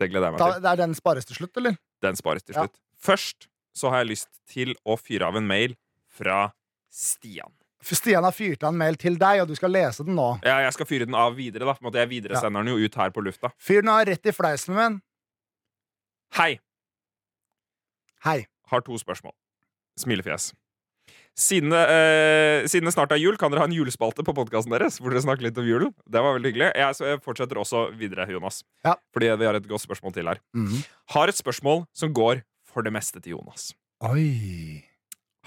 Det gleder jeg meg til.
det er den spares til slutt, eller?
Den spares til
Ja.
slutt. Først så har jeg lyst til å fyre av en mail fra Stian.
Stian har fyrt av en mail til deg, og du skal lese den nå.
Ja, jeg skal fyre den av videre. da på en måte Jeg videresender den jo ut her på lufta.
Fyr den av rett i fleisen min.
Hei!
Hei.
Har to spørsmål. Smilefjes. Siden, det, eh, siden det snart er jul, kan dere ha en julespalte på podkasten deres? Hvor dere snakker litt om julen. Det var veldig hyggelig. Jeg, jeg fortsetter også videre, Jonas.
Ja.
Fordi vi har et godt spørsmål til her.
Mhm.
Har et spørsmål som går for det meste til Jonas.
Oi.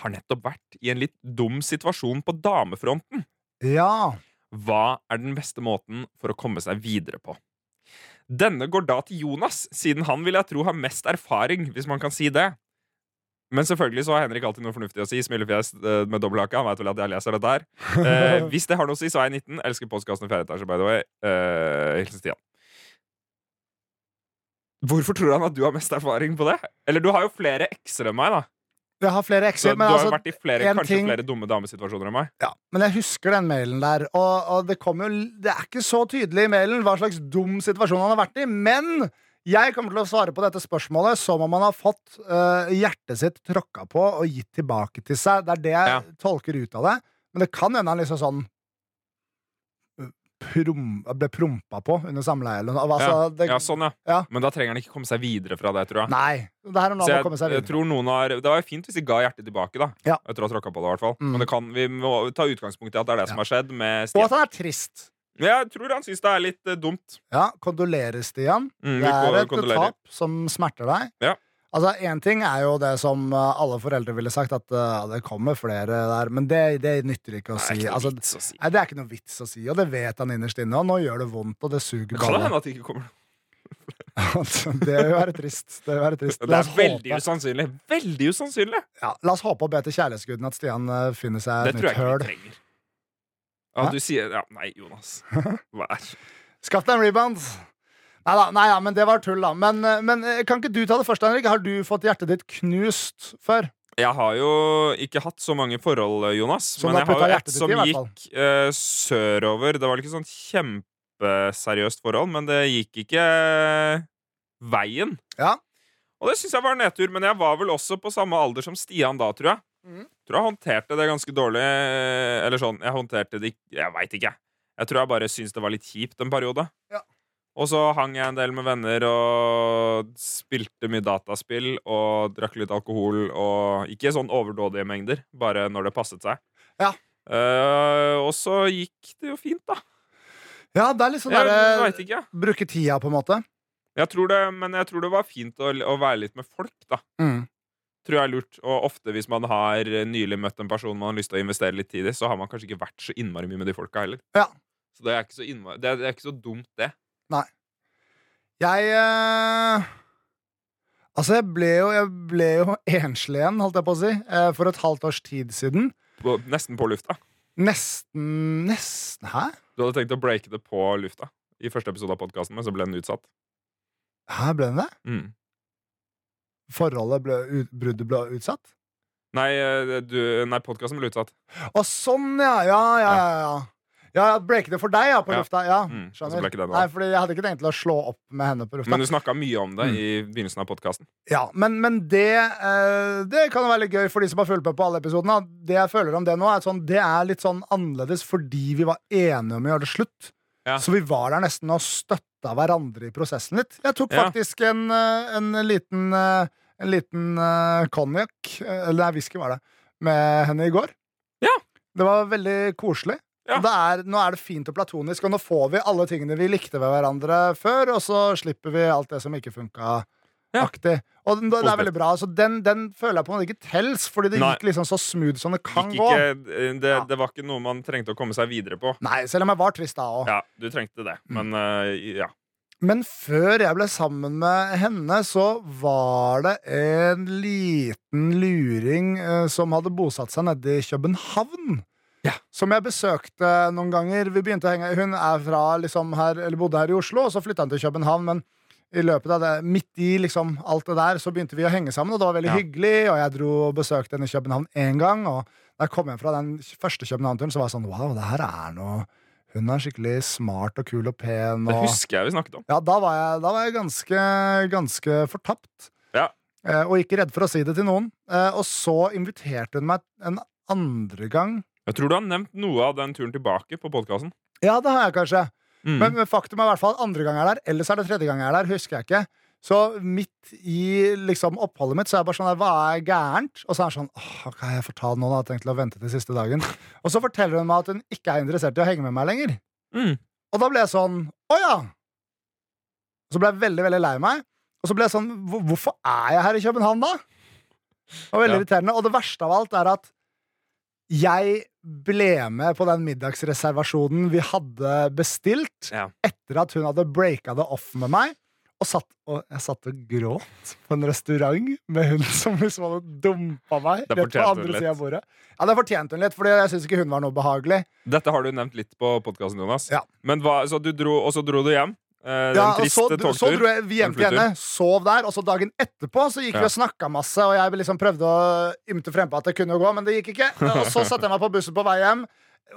Har nettopp vært i en litt dum situasjon på damefronten.
Ja.
Hva er den beste måten for å komme seg videre på? Denne går da til Jonas, siden han vil jeg tro har mest erfaring, hvis man kan si det. Men selvfølgelig så har Henrik alltid noe fornuftig å si. Smilefjes eh, med dobbelthake. Han vet vel at jeg leser dette her. Eh, hvis det har noe å si, så er jeg 19. Elsker postkassen i fjerde etasje, by the way. Eh, Hilsen Stian. Hvorfor tror han at du har mest erfaring på det? Eller du har jo flere ekser enn meg, da.
Jeg har flere
Så
ekser,
du har
altså,
vært i flere, kanskje
ting-
flere dumme damesituasjoner enn meg.
ja, men jeg husker den mailen der, og, og det jo Det er ikke så tydelig i mailen hva slags dum situasjon han har vært i, men jeg kommer til å svare på dette spørsmålet som om han har fått uh, hjertet sitt tråkka på og gitt tilbake til seg. Det er det jeg
Ja.
tolker ut av det. Men det kan hende han liksom sånn øh, prom, ble prompa på under samleie. Altså,
ja.
det,
ja, sånn, ja.
Ja.
Men da trenger han ikke komme seg videre fra det, tror jeg.
Nei. Det her er noe
jeg,
seg
jeg tror noen har Det var jo fint hvis de ga hjertet tilbake, da.
Ja.
Etter å ha tråkka på det, i hvert fall.
Mm.
Men det kan, vi må ta utgangspunkt i at det er det som har skjedd med
Og at han er trist.
Jeg tror han syns det er litt eh, dumt.
Ja, kondolerer, Stian.
Mm,
Det er
ko-
et
kondolerer.
tap som smerter deg.
Ja.
Altså, Én ting er jo det som uh, alle foreldre ville sagt, at uh, det kommer flere der. Men det, det nytter ikke å
Det er
si.
ikke noe
Altså,
vits å si.
nei, det er ikke noe vits å si, og det vet han innerst inne. Og nå gjør det vondt, og det suger
Det kan jo
balle.
hende at det ikke kommer
det vil være trist. Det vil være trist.
Det
La
er
oss,
veldig
håpe,
usannsynlig. Veldig usannsynlig!
ja, la oss håpe og be til kjærlighetsguden at Stian uh, finner seg
Det
et
tror
nytt
jeg ikke
høl.
vi trenger. Ja, du sier ja, Nei, Jonas. Vær.
Skaff deg en rebound. Nei da, nei, ja, men det var tull, da. Men, uh, men uh, kan ikke du ta det først, Henrik? Har du fått hjertet ditt knust før?
Jeg har jo ikke hatt så mange forhold, Jonas.
Som
men jeg har jo et som
i,
gikk uh, sørover. Det var ikke sånn kjempeseriøst forhold, men det gikk ikke uh, veien.
Ja.
Og det syns jeg var nedtur, men jeg var vel også på samme alder som Stian da, tror jeg.
Mhm.
Tror jeg håndterte det ganske dårlig. eh, Eller sånn, jeg håndterte det Jeg veit ikke. Jeg tror jeg bare syntes det var litt kjipt en periode.
Ja.
Og så hang jeg en del med venner og spilte mye dataspill og drakk litt alkohol og Ikke sånn overdådige mengder, bare når det passet seg.
Ja.
Uh, og så gikk det jo fint, da.
Ja, det er litt sånn derre. Bruke tida, på en måte.
Jeg tror det, men jeg tror det var fint å, å være litt med folk, da.
Mm.
Tror jeg er lurt. Og ofte hvis man har nylig møtt en person man har lyst til å investere litt tid i, så har man kanskje ikke vært så innmari mye med de folka heller.
Ja.
Så det er ikke så, innmari, det er, det er ikke så dumt, det.
Jeg eh, Altså, jeg ble jo, jeg ble jo enslig igjen, holdt jeg på å si, eh, for et halvt års tid siden.
På, nesten på lufta.
Nesten Nesten Hæ?
Du hadde tenkt å breake det på lufta i første episode av podkasten, men så ble den utsatt.
Hæ, ble den det?
Mm.
Forholdet ble ut, Bruddet ble utsatt?
Nei, eh, du, nei podkasten ble utsatt.
Å, sånn, ja! Ja, ja, ja. ja. Ja, Breake det for deg, ja, på
Ja.
lufta. Ja,
Mm,
skjønner.
ikke det.
Nei, fordi Jeg hadde ikke tenkt til å slå opp med henne på lufta.
Men du snakka mye om det
Mm.
i begynnelsen av podkasten.
Ja, Men, men det, eh, det kan jo være litt gøy for de som har fulgt med på alle episodene. Det jeg føler om det nå, er sånn, det er litt sånn annerledes fordi vi var enige om å gjøre det slutt.
Ja.
Så vi var der nesten og støtta hverandre i prosessen litt. Jeg tok
Ja.
faktisk en, eh, en liten eh, En liten uh, konjakk, eh, eller nei, whisky var det, med henne i går.
Ja.
Det var veldig koselig.
Ja.
Det er, nå er det fint og platonisk, og nå får vi alle tingene vi likte ved hverandre før, og så slipper vi alt det som ikke funka. Aktig. Og den, det er veldig bra. Altså, den, den føler jeg på en måte ikke tels, fordi det
Nei.
gikk liksom så smooth som det kan gå.
eh, det, det var ikke noe man trengte å komme seg videre på.
Nei, selv om jeg var trist da òg.
Ja, du trengte det,
Mm.
men eh, ja.
Men før jeg ble sammen med henne, så var det en liten luring uh, som hadde bosatt seg nede i København.
Ja.
Som jeg besøkte noen ganger. Vi begynte å henge Hun er fra liksom her, eller bodde her i Oslo, og så flytta hun til København. Men i løpet av det, midt i liksom alt det der, så begynte vi å henge sammen, og det var veldig
Ja.
hyggelig. Og jeg dro og besøkte henne i København én gang, og da jeg kom hjem fra den første København-turen, så var jeg sånn wow, det her er noe Hun er skikkelig smart og kul og pen.
Det husker jeg vi snakket om.
Ja, da var jeg, da var jeg ganske, ganske fortapt.
Ja.
Eh, og ikke redd for å si det til noen. Eh, og så inviterte hun meg en andre gang.
Jeg tror du har nevnt noe av den turen tilbake på podkasten.
Ja, det har jeg kanskje.
Mm.
Men, men faktum er i hvert fall at andre gang jeg er der, eller så er det tredje gang jeg er der. Husker jeg ikke. Så midt i liksom oppholdet mitt Så er jeg bare sånn der, Hva er gærent? Og så er han sånn Åh, hva har jeg fortalt da? Jeg har tenkt til å vente til siste dagen. Og så forteller hun meg at hun ikke er interessert i å henge med meg lenger.
Mm.
Og da ble jeg sånn Å ja! Og så ble jeg veldig, veldig lei meg. Og så ble jeg sånn Hvorfor er jeg her i København, da? Det var veldig
Ja.
irriterende. Og det verste av alt er at jeg ble med på den middagsreservasjonen vi hadde bestilt
Ja.
etter at hun hadde breaka det off med meg. Og, satt, og jeg satt og gråt på en restaurant med hun som liksom hadde dumpa meg.
Det
rett på andre
litt.
siden av bordet. Ja, det fortjente hun litt, Fordi jeg syns ikke hun var noe behagelig.
Dette har du nevnt litt på podkasten, Jonas.
Ja.
Men hva, så du dro, og så dro du hjem? Eh,
Ja,
triste
så,
togtur?
så dro jeg vi hjem til henne, sov der, og så dagen etterpå så gikk
Ja.
vi og snakka masse, og jeg liksom prøvde å ymte frempå at det kunne gå, men det gikk ikke. Og så satte jeg meg på bussen på vei hjem,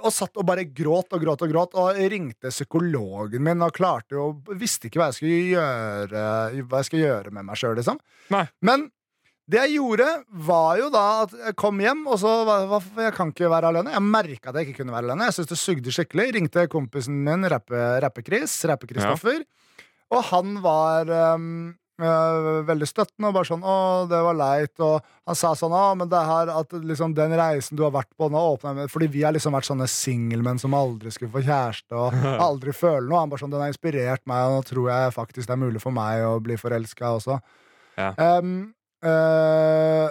og satt og bare gråt og gråt og gråt, og ringte psykologen min og klarte jo Visste ikke hva jeg skulle gjøre, hva jeg skulle gjøre med meg sjøl, liksom.
Nei.
Men det jeg gjorde, var jo da at jeg kom hjem, og så var, Jeg kan ikke være alene. Jeg merka at jeg ikke kunne være alene. Jeg syntes det sugde skikkelig. Ringte kompisen min, rappe- Rappe-Chris, Rappe-Kristoffer. Og han var um, øh, veldig støttende og bare sånn 'Å, det var leit'. Og han sa sånn 'Å, men det her at liksom, den reisen du har vært på nå åpner Fordi vi har liksom vært sånne singelmenn som aldri skulle få kjæreste og aldri føle noe. Han bare sånn 'Den har inspirert meg, og nå tror jeg faktisk det er mulig for meg å bli forelska også'.
Ja.
Um, øh,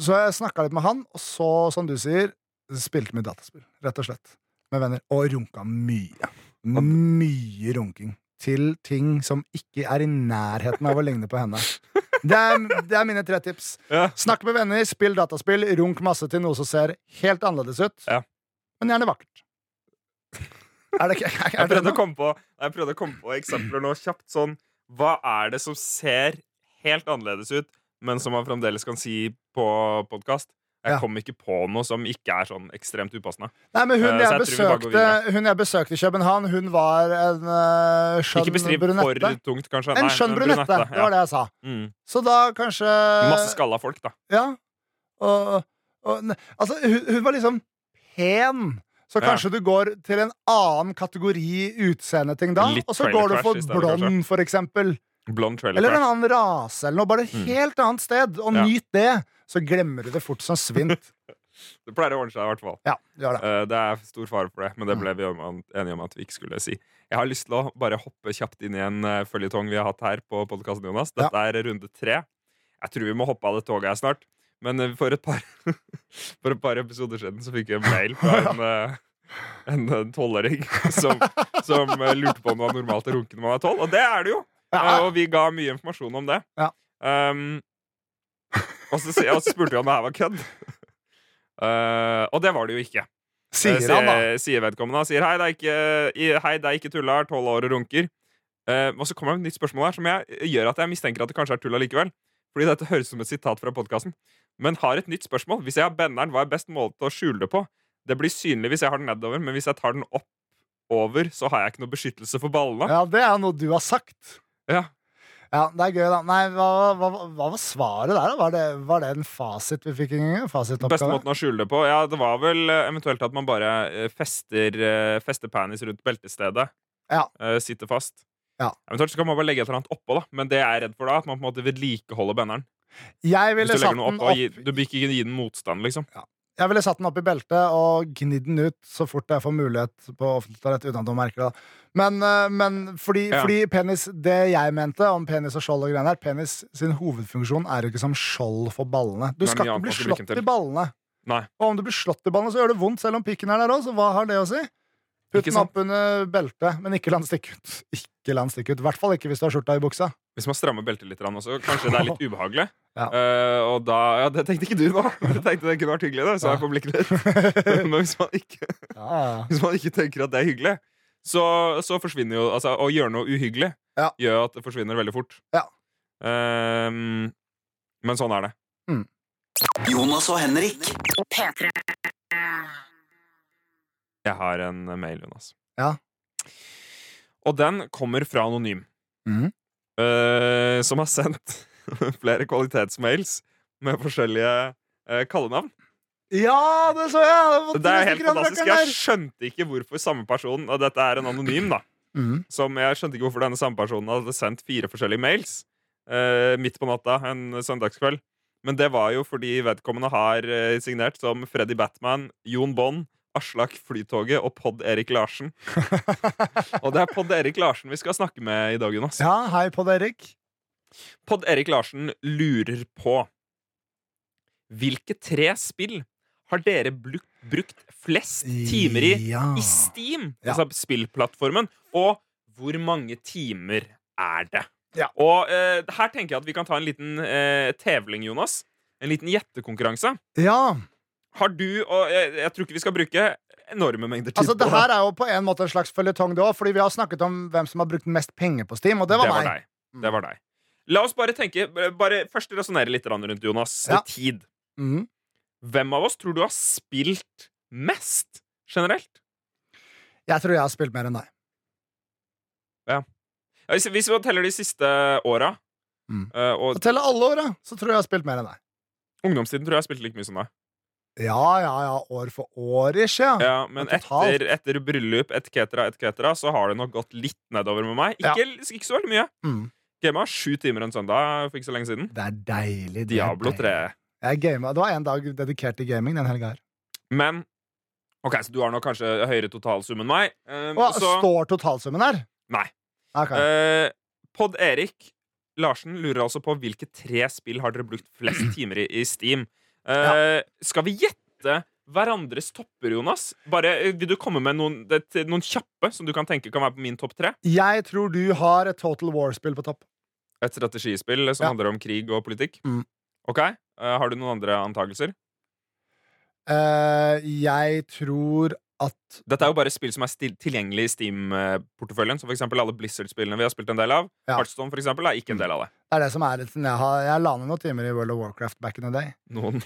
så jeg snakka litt med han, og så, som du sier, spilte mye dataspill. Rett og slett. Med venner. Og runka mye. Mye runking. Til ting som ikke er i nærheten av å ligne på henne. Det er, det er mine tre tips.
Ja.
Snakk med venner, spill dataspill, runk masse til noe som ser helt annerledes ut.
Ja.
Men gjerne vakkert. Er det er, er
Jeg
det
å komme på, jeg prøvde å komme på eksempler nå kjapt. Sånn, hva er det som ser helt annerledes ut, men som man fremdeles kan si på podkast? Jeg
Ja.
kom ikke på noe som ikke er sånn ekstremt upassende.
Nei, men hun
Eh,
jeg,
jeg
besøkte, hun jeg besøkte i København, hun var en uh, skjønn
Ikke beskriv
brunette.
for tungt, kanskje.
En
Nei,
skjønn
men
brunette, det var det jeg sa.
Mm.
Så da kanskje
Masse skalla folk, da.
Ja. Og, og, altså, hun, hun var liksom pen. Så
Ja.
kanskje du går til en annen kategori utseendeting da,
Litt
og så går du for blond, for eksempel.
Blond trailer
Eller en annen rase, eller noe. Bare et
Mm.
helt annet sted. Og
Ja.
nyt det. Så glemmer du det fort som svint.
Det pleier å ordne seg, i hvert fall.
Ja, gjør det.
Uh, Det er stor fare for det, men det
Mm.
ble vi enige om at vi ikke skulle si. Jeg har lyst til å bare hoppe kjapt inn i en uh, føljetong vi har hatt her på podkasten, Jonas. Dette er runde tre. Jeg tror vi må hoppe av det toget her snart. Men eh, for et par For et par episoder siden så fikk jeg en mail fra en uh, en tolvåring som, som lurte på om det var normalt å runke når man er tolv. Og det er det jo! Eh, Og vi ga mye informasjon om det.
Ja.
Um, og, så, og så spurte vi om det her var kødd. Uh, og det var det jo ikke.
Sier
Eh,
han, da.
sier- vedkommende. Sier hei, det er ikke, hei, det er ikke tulla, er tolv år og runker. Uh, og så kommer det et nytt spørsmål her som jeg, gjør at jeg mistenker at det kanskje er tulla likevel. Fordi dette høres som et sitat fra podkasten. Men har et nytt spørsmål. Hvis jeg har benderen, hva er best måte å skjule det på? Det blir synlig hvis jeg har den nedover, men hvis jeg tar den opp over, så har jeg ikke noe beskyttelse for ballene.
Ja, det er noe du har sagt.
Ja.
Ja, det er gøy, da. Nei, hva, hva, hva var svaret der, da? Var det, var det en fasit vi fikk?
Beste måten å skjule det på? Ja, det var vel eh, eventuelt at man bare eh, fester, eh, fester penis rundt beltestedet.
Ja.
Sitter fast.
Ja.
Eventuelt så kan man bare legge et eller annet oppå, da. Men det jeg er redd for da, at man på en måte vedlikeholder benderen.
Jeg ville satt den opp.
opp du bør ikke gi den motstand, liksom.
Jeg ville satt den opp i beltet og gnidd den ut så fort jeg får mulighet på offentlig toalett uten at noen merker det. Men, eh, men fordi,
Ja.
fordi penis Det jeg mente om penis og skjold og greier her Penis sin hovedfunksjon er jo ikke som skjold for ballene. Du skal ikke bli slått i ballene.
Nei.
Og om du blir slått i ballene, så gjør det vondt selv om pikken er der òg, så hva har det å si? Putt den opp under beltet, men ikke la den stikke ut. Ikke la den stikke ut. I hvert fall ikke hvis du har skjorta i buksa.
Hvis man strammer beltet litt også, kanskje det er litt ubehagelig.
Ja.
Uh, og da Ja, det tenkte ikke du nå. Du tenkte det kunne vært hyggelig, det, så
Ja.
jeg får blikket ditt. Men hvis man, ikke,
Ja,
hvis man ikke tenker at det er hyggelig, så, så forsvinner jo Altså, å gjøre noe uhyggelig
Ja.
gjør at det forsvinner veldig fort.
Ja.
Ehm, men sånn er det.
Jonas og Henrik.
P3.
Jeg har en mail, Jonas.
Ja.
Og den kommer fra Anonym,
mm.
uh, som har sendt flere kvalitetsmails med forskjellige uh, kallenavn.
ja det så jeg!
Det er helt fantastisk. Jeg skjønte ikke hvorfor samme person Og dette er en anonym, da.
Mm.
Som jeg skjønte ikke hvorfor denne samme personen hadde sendt fire forskjellige mails uh, midt på natta en søndagskveld. Men det var jo fordi vedkommende har eh, signert som Freddy Batman, Jon Bond, Aslak Flytoget og Pod Erik Larsen. og det er Pod Erik Larsen vi skal snakke med i dag, Jonas.
Ja, hei Pod Erik.
Pod Erik Larsen lurer på Hvilke tre spill har dere brukt flest timer i
Ja.
i Steam,
Ja.
altså spillplattformen. Og hvor mange timer er det?
Ja.
Og eh, her tenker jeg at vi kan ta en liten eh, tevling, Jonas. En liten gjettekonkurranse.
Ja.
Har du og jeg, jeg tror ikke vi skal bruke enorme mengder tid
Altså, det her er jo på en måte en slags føljetong, det òg, fordi vi har snakket om hvem som har brukt mest penger på Steam, og det var meg.
deg. Det var deg. La oss bare tenke Bare først resonnere litt rundt Jonas.
Ja.
Tid.
Mm.
Hvem av oss tror du har spilt mest generelt?
Jeg tror jeg har spilt mer enn deg.
Ja, Hvis, hvis vi teller de siste åra
Mm.
eh, og
Teller alle åra, så tror jeg jeg har spilt mer enn deg.
ungdomstiden tror jeg jeg har spilt like mye som deg.
Ja, ja, ja. År for år, ikke? Ja.
Ja, men
Men
etter, etter bryllup, etc., etc., så har det nok gått litt nedover med meg.
Ja.
Ikke, ikke så veldig mye.
Mm.
Gama sju timer en søndag for ikke så lenge siden.
Det er deilig. Det
Diablo 3.
deilig. Jeg. Det var en dag dedikert til gaming den helga her.
Men OK, så du har nok kanskje høyere totalsum enn meg. Eh,
Og
så
Står totalsummen her?
Nei.
Okay.
Uh, Pod Erik Larsen lurer altså på hvilke tre spill har dere brukt flest timer i, i Steam. Eh, Skal vi gjette hverandres topper, Jonas? Bare, eh, vil du komme med noen, noen kjappe som du kan tenke kan være på min topp tre?
Jeg tror du har et Total War-spill på topp.
Et strategispill som handler om krig og politikk?
Mm.
Ok, Uh, Har du noen andre antakelser?
Uh, jeg tror at
Dette er jo bare spill som er tilgjengelig i Steam-porteføljen. Som for eksempel alle Blizzard-spillene vi har spilt en del av.
Ja.
Heartstone for eksempel, er ikke en del av det.
det er det som er Jeg, har, jeg la ned noen timer i World of Warcraft back in the day.
Noen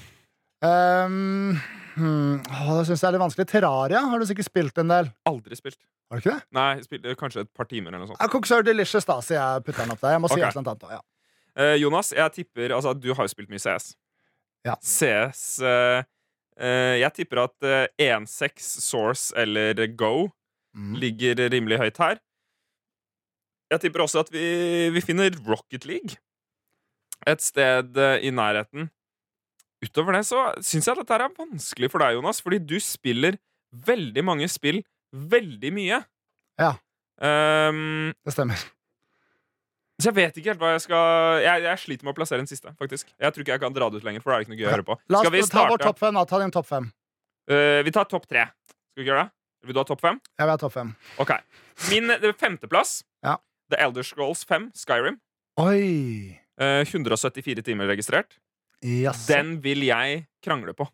Um, hmm, å, det syns jeg er litt vanskelig. Terraria har du sikkert spilt en del.
aldri spilt.
Har du ikke det?
Nei, spilte kanskje et par timer eller noe sånt.
Ja, Cooks are delicious, da, sier jeg putter den opp der. Jeg må si
okay.
et annet også, Ja.
uh, Jonas, jeg tipper Altså, du har jo spilt mye CS.
Ja.
CS eh, eh, Jeg tipper at eh, 1.6 Source eller Go
Mm.
ligger rimelig høyt her. Jeg tipper også at vi, vi finner Rocket League et sted eh, i nærheten. Utover det så syns jeg at dette er vanskelig for deg, Jonas, fordi du spiller veldig mange spill veldig mye.
Ja.
Um,
Det stemmer.
Så jeg vet ikke helt hva jeg skal Jeg, jeg sliter med å plassere den siste, faktisk. Jeg tror ikke jeg kan dra det ut lenger, for da er det ikke noe gøy å høre på.
La
vi
oss ta vår topp fem. da. Ta din topp fem.
Uh, vi tar topp tre. Skal vi ikke gjøre det? Vil du ha topp fem?
Jeg vil ha topp fem.
Ok. Min eh, femteplass,
Ja.
The Elder Scrolls 5, Skyrim.
Oi!
uh, 174 timer registrert.
Yes.
Den vil jeg krangle på.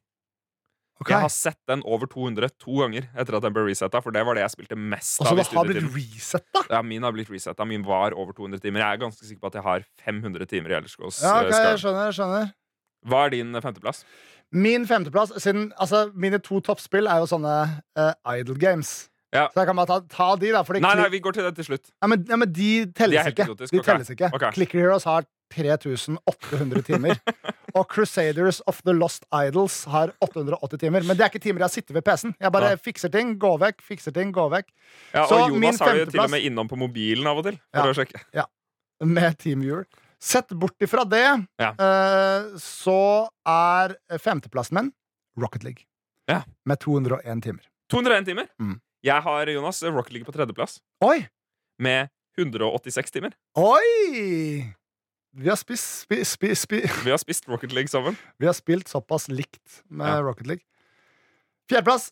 Ok.
Jeg har sett den over 200 to ganger etter at den ble resetta, for det var det jeg spilte mest av. i
blitt
studietiden.
resetta?
Ja, min har blitt resetta. Min var over 200 timer. Jeg er ganske sikker på at jeg har 500 timer i Elder Scrolls.
Ja,
okay,
ok, jeg skjønner. jeg skjønner
Hva er din eh, femteplass?
Min femteplass siden, altså, Mine to toppspill er jo sånne uh, idle games.
Ja.
Så jeg kan bare ta, ta de, da. Fordi
Nei, nei, vi går til det til slutt.
ja, men, ja, men de telles
De
ikke. De telles ikke.
Okay.
Clicker Heroes har 3800 timer. og Crusaders of the Lost Idols har 880 timer. Men det er ikke timer jeg sitter ved PC-en. Jeg bare
ja.
fikser ting, gå vekk, fikser ting, gå vekk.
Ja,
Så
og
min
Jonas har jo til og med innom på mobilen av og til. For
Ja.
å sjekke.
Med TeamViewer. Sett bort ifra det,
Ja.
uh, så er femteplassen min Rocket League.
Ja.
Med 201 timer.
201 timer.
Mm.
Jeg har Jonas Rocket League på tredjeplass
Oi!
med 186 timer.
Oi! Vi har, spist, spi, spi, spi,
Vi har spist Rocket League sammen.
vi har spilt såpass likt med
Ja.
Rocket League. Fjerdeplass.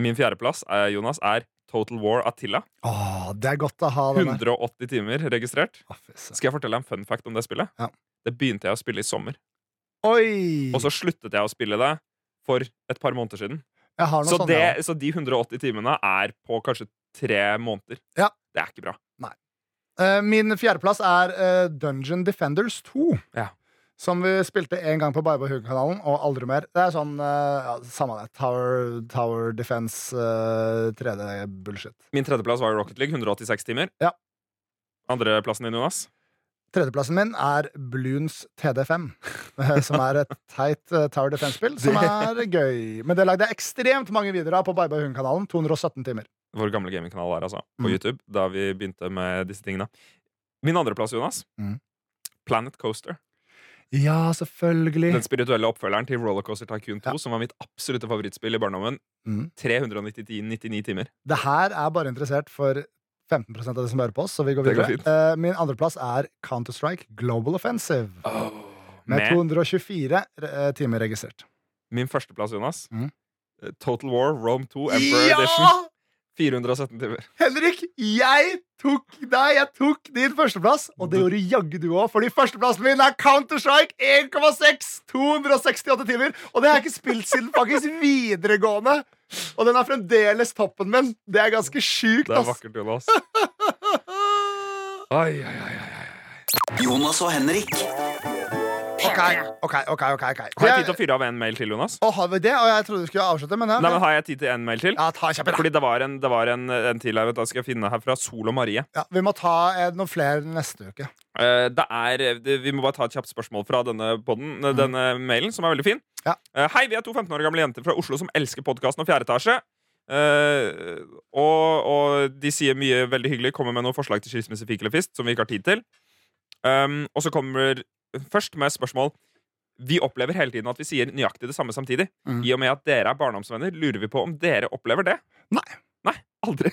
Min fjerdeplass er, Jonas, er Total War Attila.
Åh, det er godt å ha denne.
180 timer registrert.
Å.
Skal jeg fortelle en fun fact om det spillet?
Ja.
Det begynte jeg å spille i sommer.
Oi!
Og så sluttet jeg å spille det for et par måneder siden.
Jeg
Så,
sånn,
det,
ja.
så de 180 timene er på kanskje tre måneder.
Ja.
Det er ikke bra.
Eh, Min fjerdeplass er eh, Dungeon Defenders 2.
Ja.
Som vi spilte én gang på Bye Hugg-kanalen, og aldri mer. Det er sånn eh, ja, Samme det. Tower, tower Defense eh, 3D-bullshit.
Min tredjeplass var Rocket League, 186 timer.
Ja.
Andreplassen din, Jonas?
Tredjeplassen min er Bloons TD5. eh, som er et teit Tower Defense-spill som er gøy. Men det lagde jeg ekstremt mange videoer av på Bye Hugg-kanalen. 217 timer.
Vår gamle gamingkanal der, altså. På
Mm.
YouTube. Da vi begynte med disse tingene. Min andreplass, Jonas.
Mm.
Planet Coaster.
Ja, selvfølgelig.
Den spirituelle oppfølgeren til Rollercoaster Tycoon 2,
Ja.
som var mitt absolutte favorittspill i barndommen.
Mm.
399 timer.
Det her er bare interessert for 15% av de som hører på oss, så vi går
videre. går fint.
Eh, min andreplass er Counter-Strike Global Offensive. Med
Med
224 uh, timer registrert.
min førsteplass, Jonas.
Mm.
Eh, Total War Rome 2 Emperor Edition. 417 timer.
Henrik, jeg tok deg! Jeg tok din førsteplass, og det gjorde jaggu du òg, fordi førsteplassen min er Counter-Strike 1,6! 268 timer! Og det har jeg ikke spilt siden faktisk videregående! Og den er fremdeles toppen min. Det er ganske sjukt,
Det er
ass.
vakkert, Jonas. Ai, ai, ai. oi.
Jonas og Henrik.
Ok, ok, ok, ok.
Har jeg tid til å fyre av en mail til, Jonas?
Å, har vi det? Og jeg trodde du skulle avslutte, men ja.
Nei, men Har jeg tid til en mail til?
ja ta kjapt, da.
Fordi det var en, det var en, en til her. Da skal jeg finne her fra Sol og Marie.
Ja, vi må ta eh, noen flere neste uke.
Eh, det er, det, vi må bare ta et kjapt spørsmål fra denne, podden, eh, denne mailen, som er veldig fin.
Ja.
Eh, hei, vi er to 15 år gamle jenter fra Oslo som elsker podkasten og fjerde etasje. Eh, og, og de sier mye veldig hyggelig, kommer med noen forslag til skilsmisse, fik eller fist, som vi ikke har tid til. Um, og så kommer først med spørsmål. Vi opplever hele tiden at vi sier nøyaktig det samme samtidig.
Mm.
I og med at dere er barndomsvenner, lurer vi på om dere opplever det.
Nei.
Nei, aldri.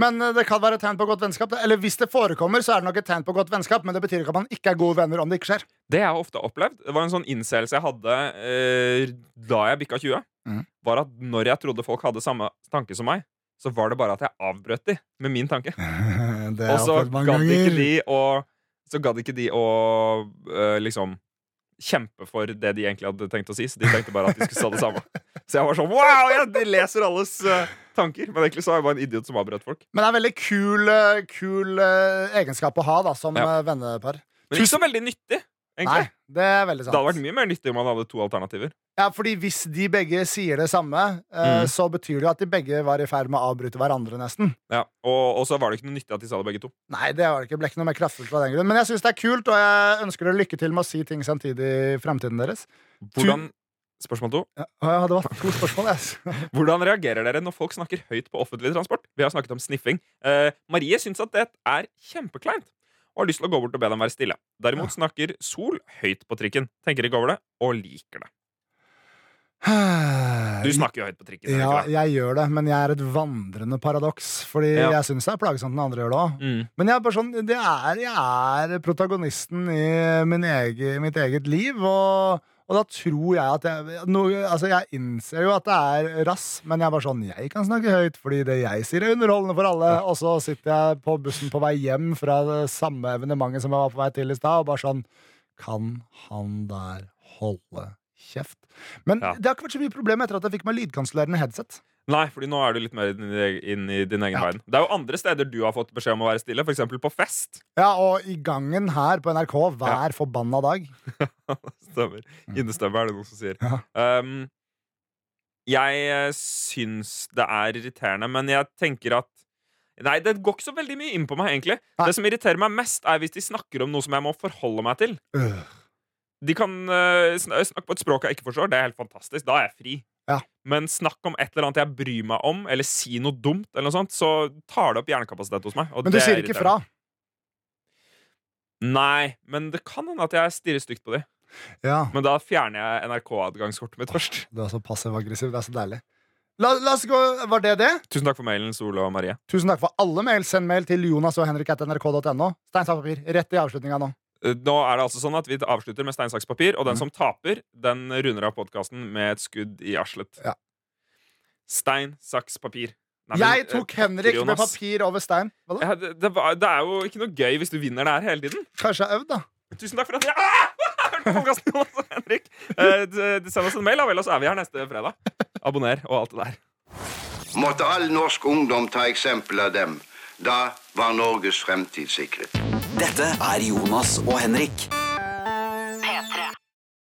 Men eh, det kan være et tegn på godt vennskap. Eller hvis det forekommer, så er det nok et tegn på godt vennskap, men det betyr ikke at man ikke er gode venner om det ikke skjer.
Det jeg har ofte opplevd, det var en sånn innseelse jeg hadde eh, da jeg bikka 20,
mm.
var at når jeg trodde folk hadde samme tanke som meg, så var det bare at jeg avbrøt de med min tanke.
Det
Og
har
så gadd ikke de å Så gadd ikke de å uh, liksom kjempe for det de egentlig hadde tenkt å si. Så de tenkte bare at de skulle sa det samme. Så jeg var sånn wow! Ja, de leser alles uh, tanker. Men egentlig så var jeg bare en idiot som avbrøt folk.
Men det er en veldig kul, kul eh, egenskap å ha da, som
Ja.
vennepar.
Men ikke så veldig nyttig,
Nei, det er veldig sant.
Det hadde vært mye mer nyttig om man hadde to alternativer.
Ja, fordi hvis de begge sier det samme, eh,
Mm.
så betyr det jo at de begge var i ferd med å avbryte hverandre, nesten.
Ja, og, og så var det ikke noe nyttig at de sa det begge to.
Nei, det var det ikke. ble ikke noe mer kraftfullt av den grunn. Men jeg syns det er kult, og jeg ønsker dere lykke til med å si ting samtidig i fremtiden deres.
Hvordan Spørsmål to.
Ja, det var to spørsmål, yes.
Hvordan reagerer dere når folk snakker høyt på offentlig transport? Vi har snakket om sniffing. Eh, Marie syns at det er kjempekleint og har lyst til å gå bort og be dem være stille. Derimot snakker Sol høyt på trikken, tenker ikke over det og liker det. Du snakker jo høyt på trikken.
Ja, jeg gjør det, men jeg er et vandrende paradoks. Fordi
Ja.
jeg syns det er plagsomt når andre gjør det òg.
Mm.
Men jeg er sånn, det er, jeg er protagonisten i min egen, mitt eget liv, og, og da tror jeg at jeg no, Altså, jeg innser jo at det er rass, men jeg er bare sånn Jeg kan snakke høyt fordi det jeg sier, er underholdende for alle. Og så sitter jeg på bussen på vei hjem fra det samme evenementet som jeg var på vei til i stad, og bare sånn Kan han der holde kjeft? Men
Ja.
det har ikke vært så mye problem etter at jeg fikk meg lydkansellerende headset.
Nei, fordi nå er du litt mer inn i, inn i din egen
Ja.
verden. Det er jo andre steder du har fått beskjed om å være stille, f.eks. på fest.
Ja, og i gangen her på NRK hver forbanna dag.
Stemmer. Innestemme er det noen som sier.
Ja.
Um, jeg eh, syns det er irriterende, men jeg tenker at Nei, det går ikke så veldig mye inn på meg, egentlig.
Nei.
Det som irriterer meg mest, er hvis de snakker om noe som jeg må forholde meg til.
Øh.
De kan uh, snakke på et språk jeg ikke forstår. Det er helt fantastisk. Da er jeg fri.
Ja.
Men snakk om et eller annet jeg bryr meg om, eller si noe dumt, eller noe sånt, så tar det opp hjernekapasitet hos meg.
Men du
det er
sier ikke fra.
Nei, men det kan hende at jeg stirrer stygt på de.
Ja,
Men da fjerner jeg NRK-adgangskortet mitt først.
Du er så passiv-aggressiv. Det er så deilig. La, la oss gå, Var det det?
Tusen takk for mailen, Sole og Marie.
Tusen takk for alle mail. Send mail til jonas og henrik.nrk.no. Stein, saks, papir. Rett i avslutninga nå.
Eh, Nå er det altså sånn at Vi avslutter med stein, saks, papir, og den som taper, den runder av podkasten med et skudd i arslet.
Ja.
Stein, saks, papir. Nei,
Jeg
men,
tok
Henrik
Henrik med papir over stein. Hva da?
Ja, det, det, var, det er jo ikke noe gøy hvis du vinner det her hele tiden.
Kanskje jeg har øvd, da.
Tusen takk for at jeg ah! hørte på podkasten, Jonas og Henrik. Eh, Send oss en mail, da vel, og så er vi her neste fredag. Abonner og alt det der.
Måtte all norsk ungdom ta eksempel av dem. Da var Norges fremtid sikret.
Dette er Jonas og Henrik.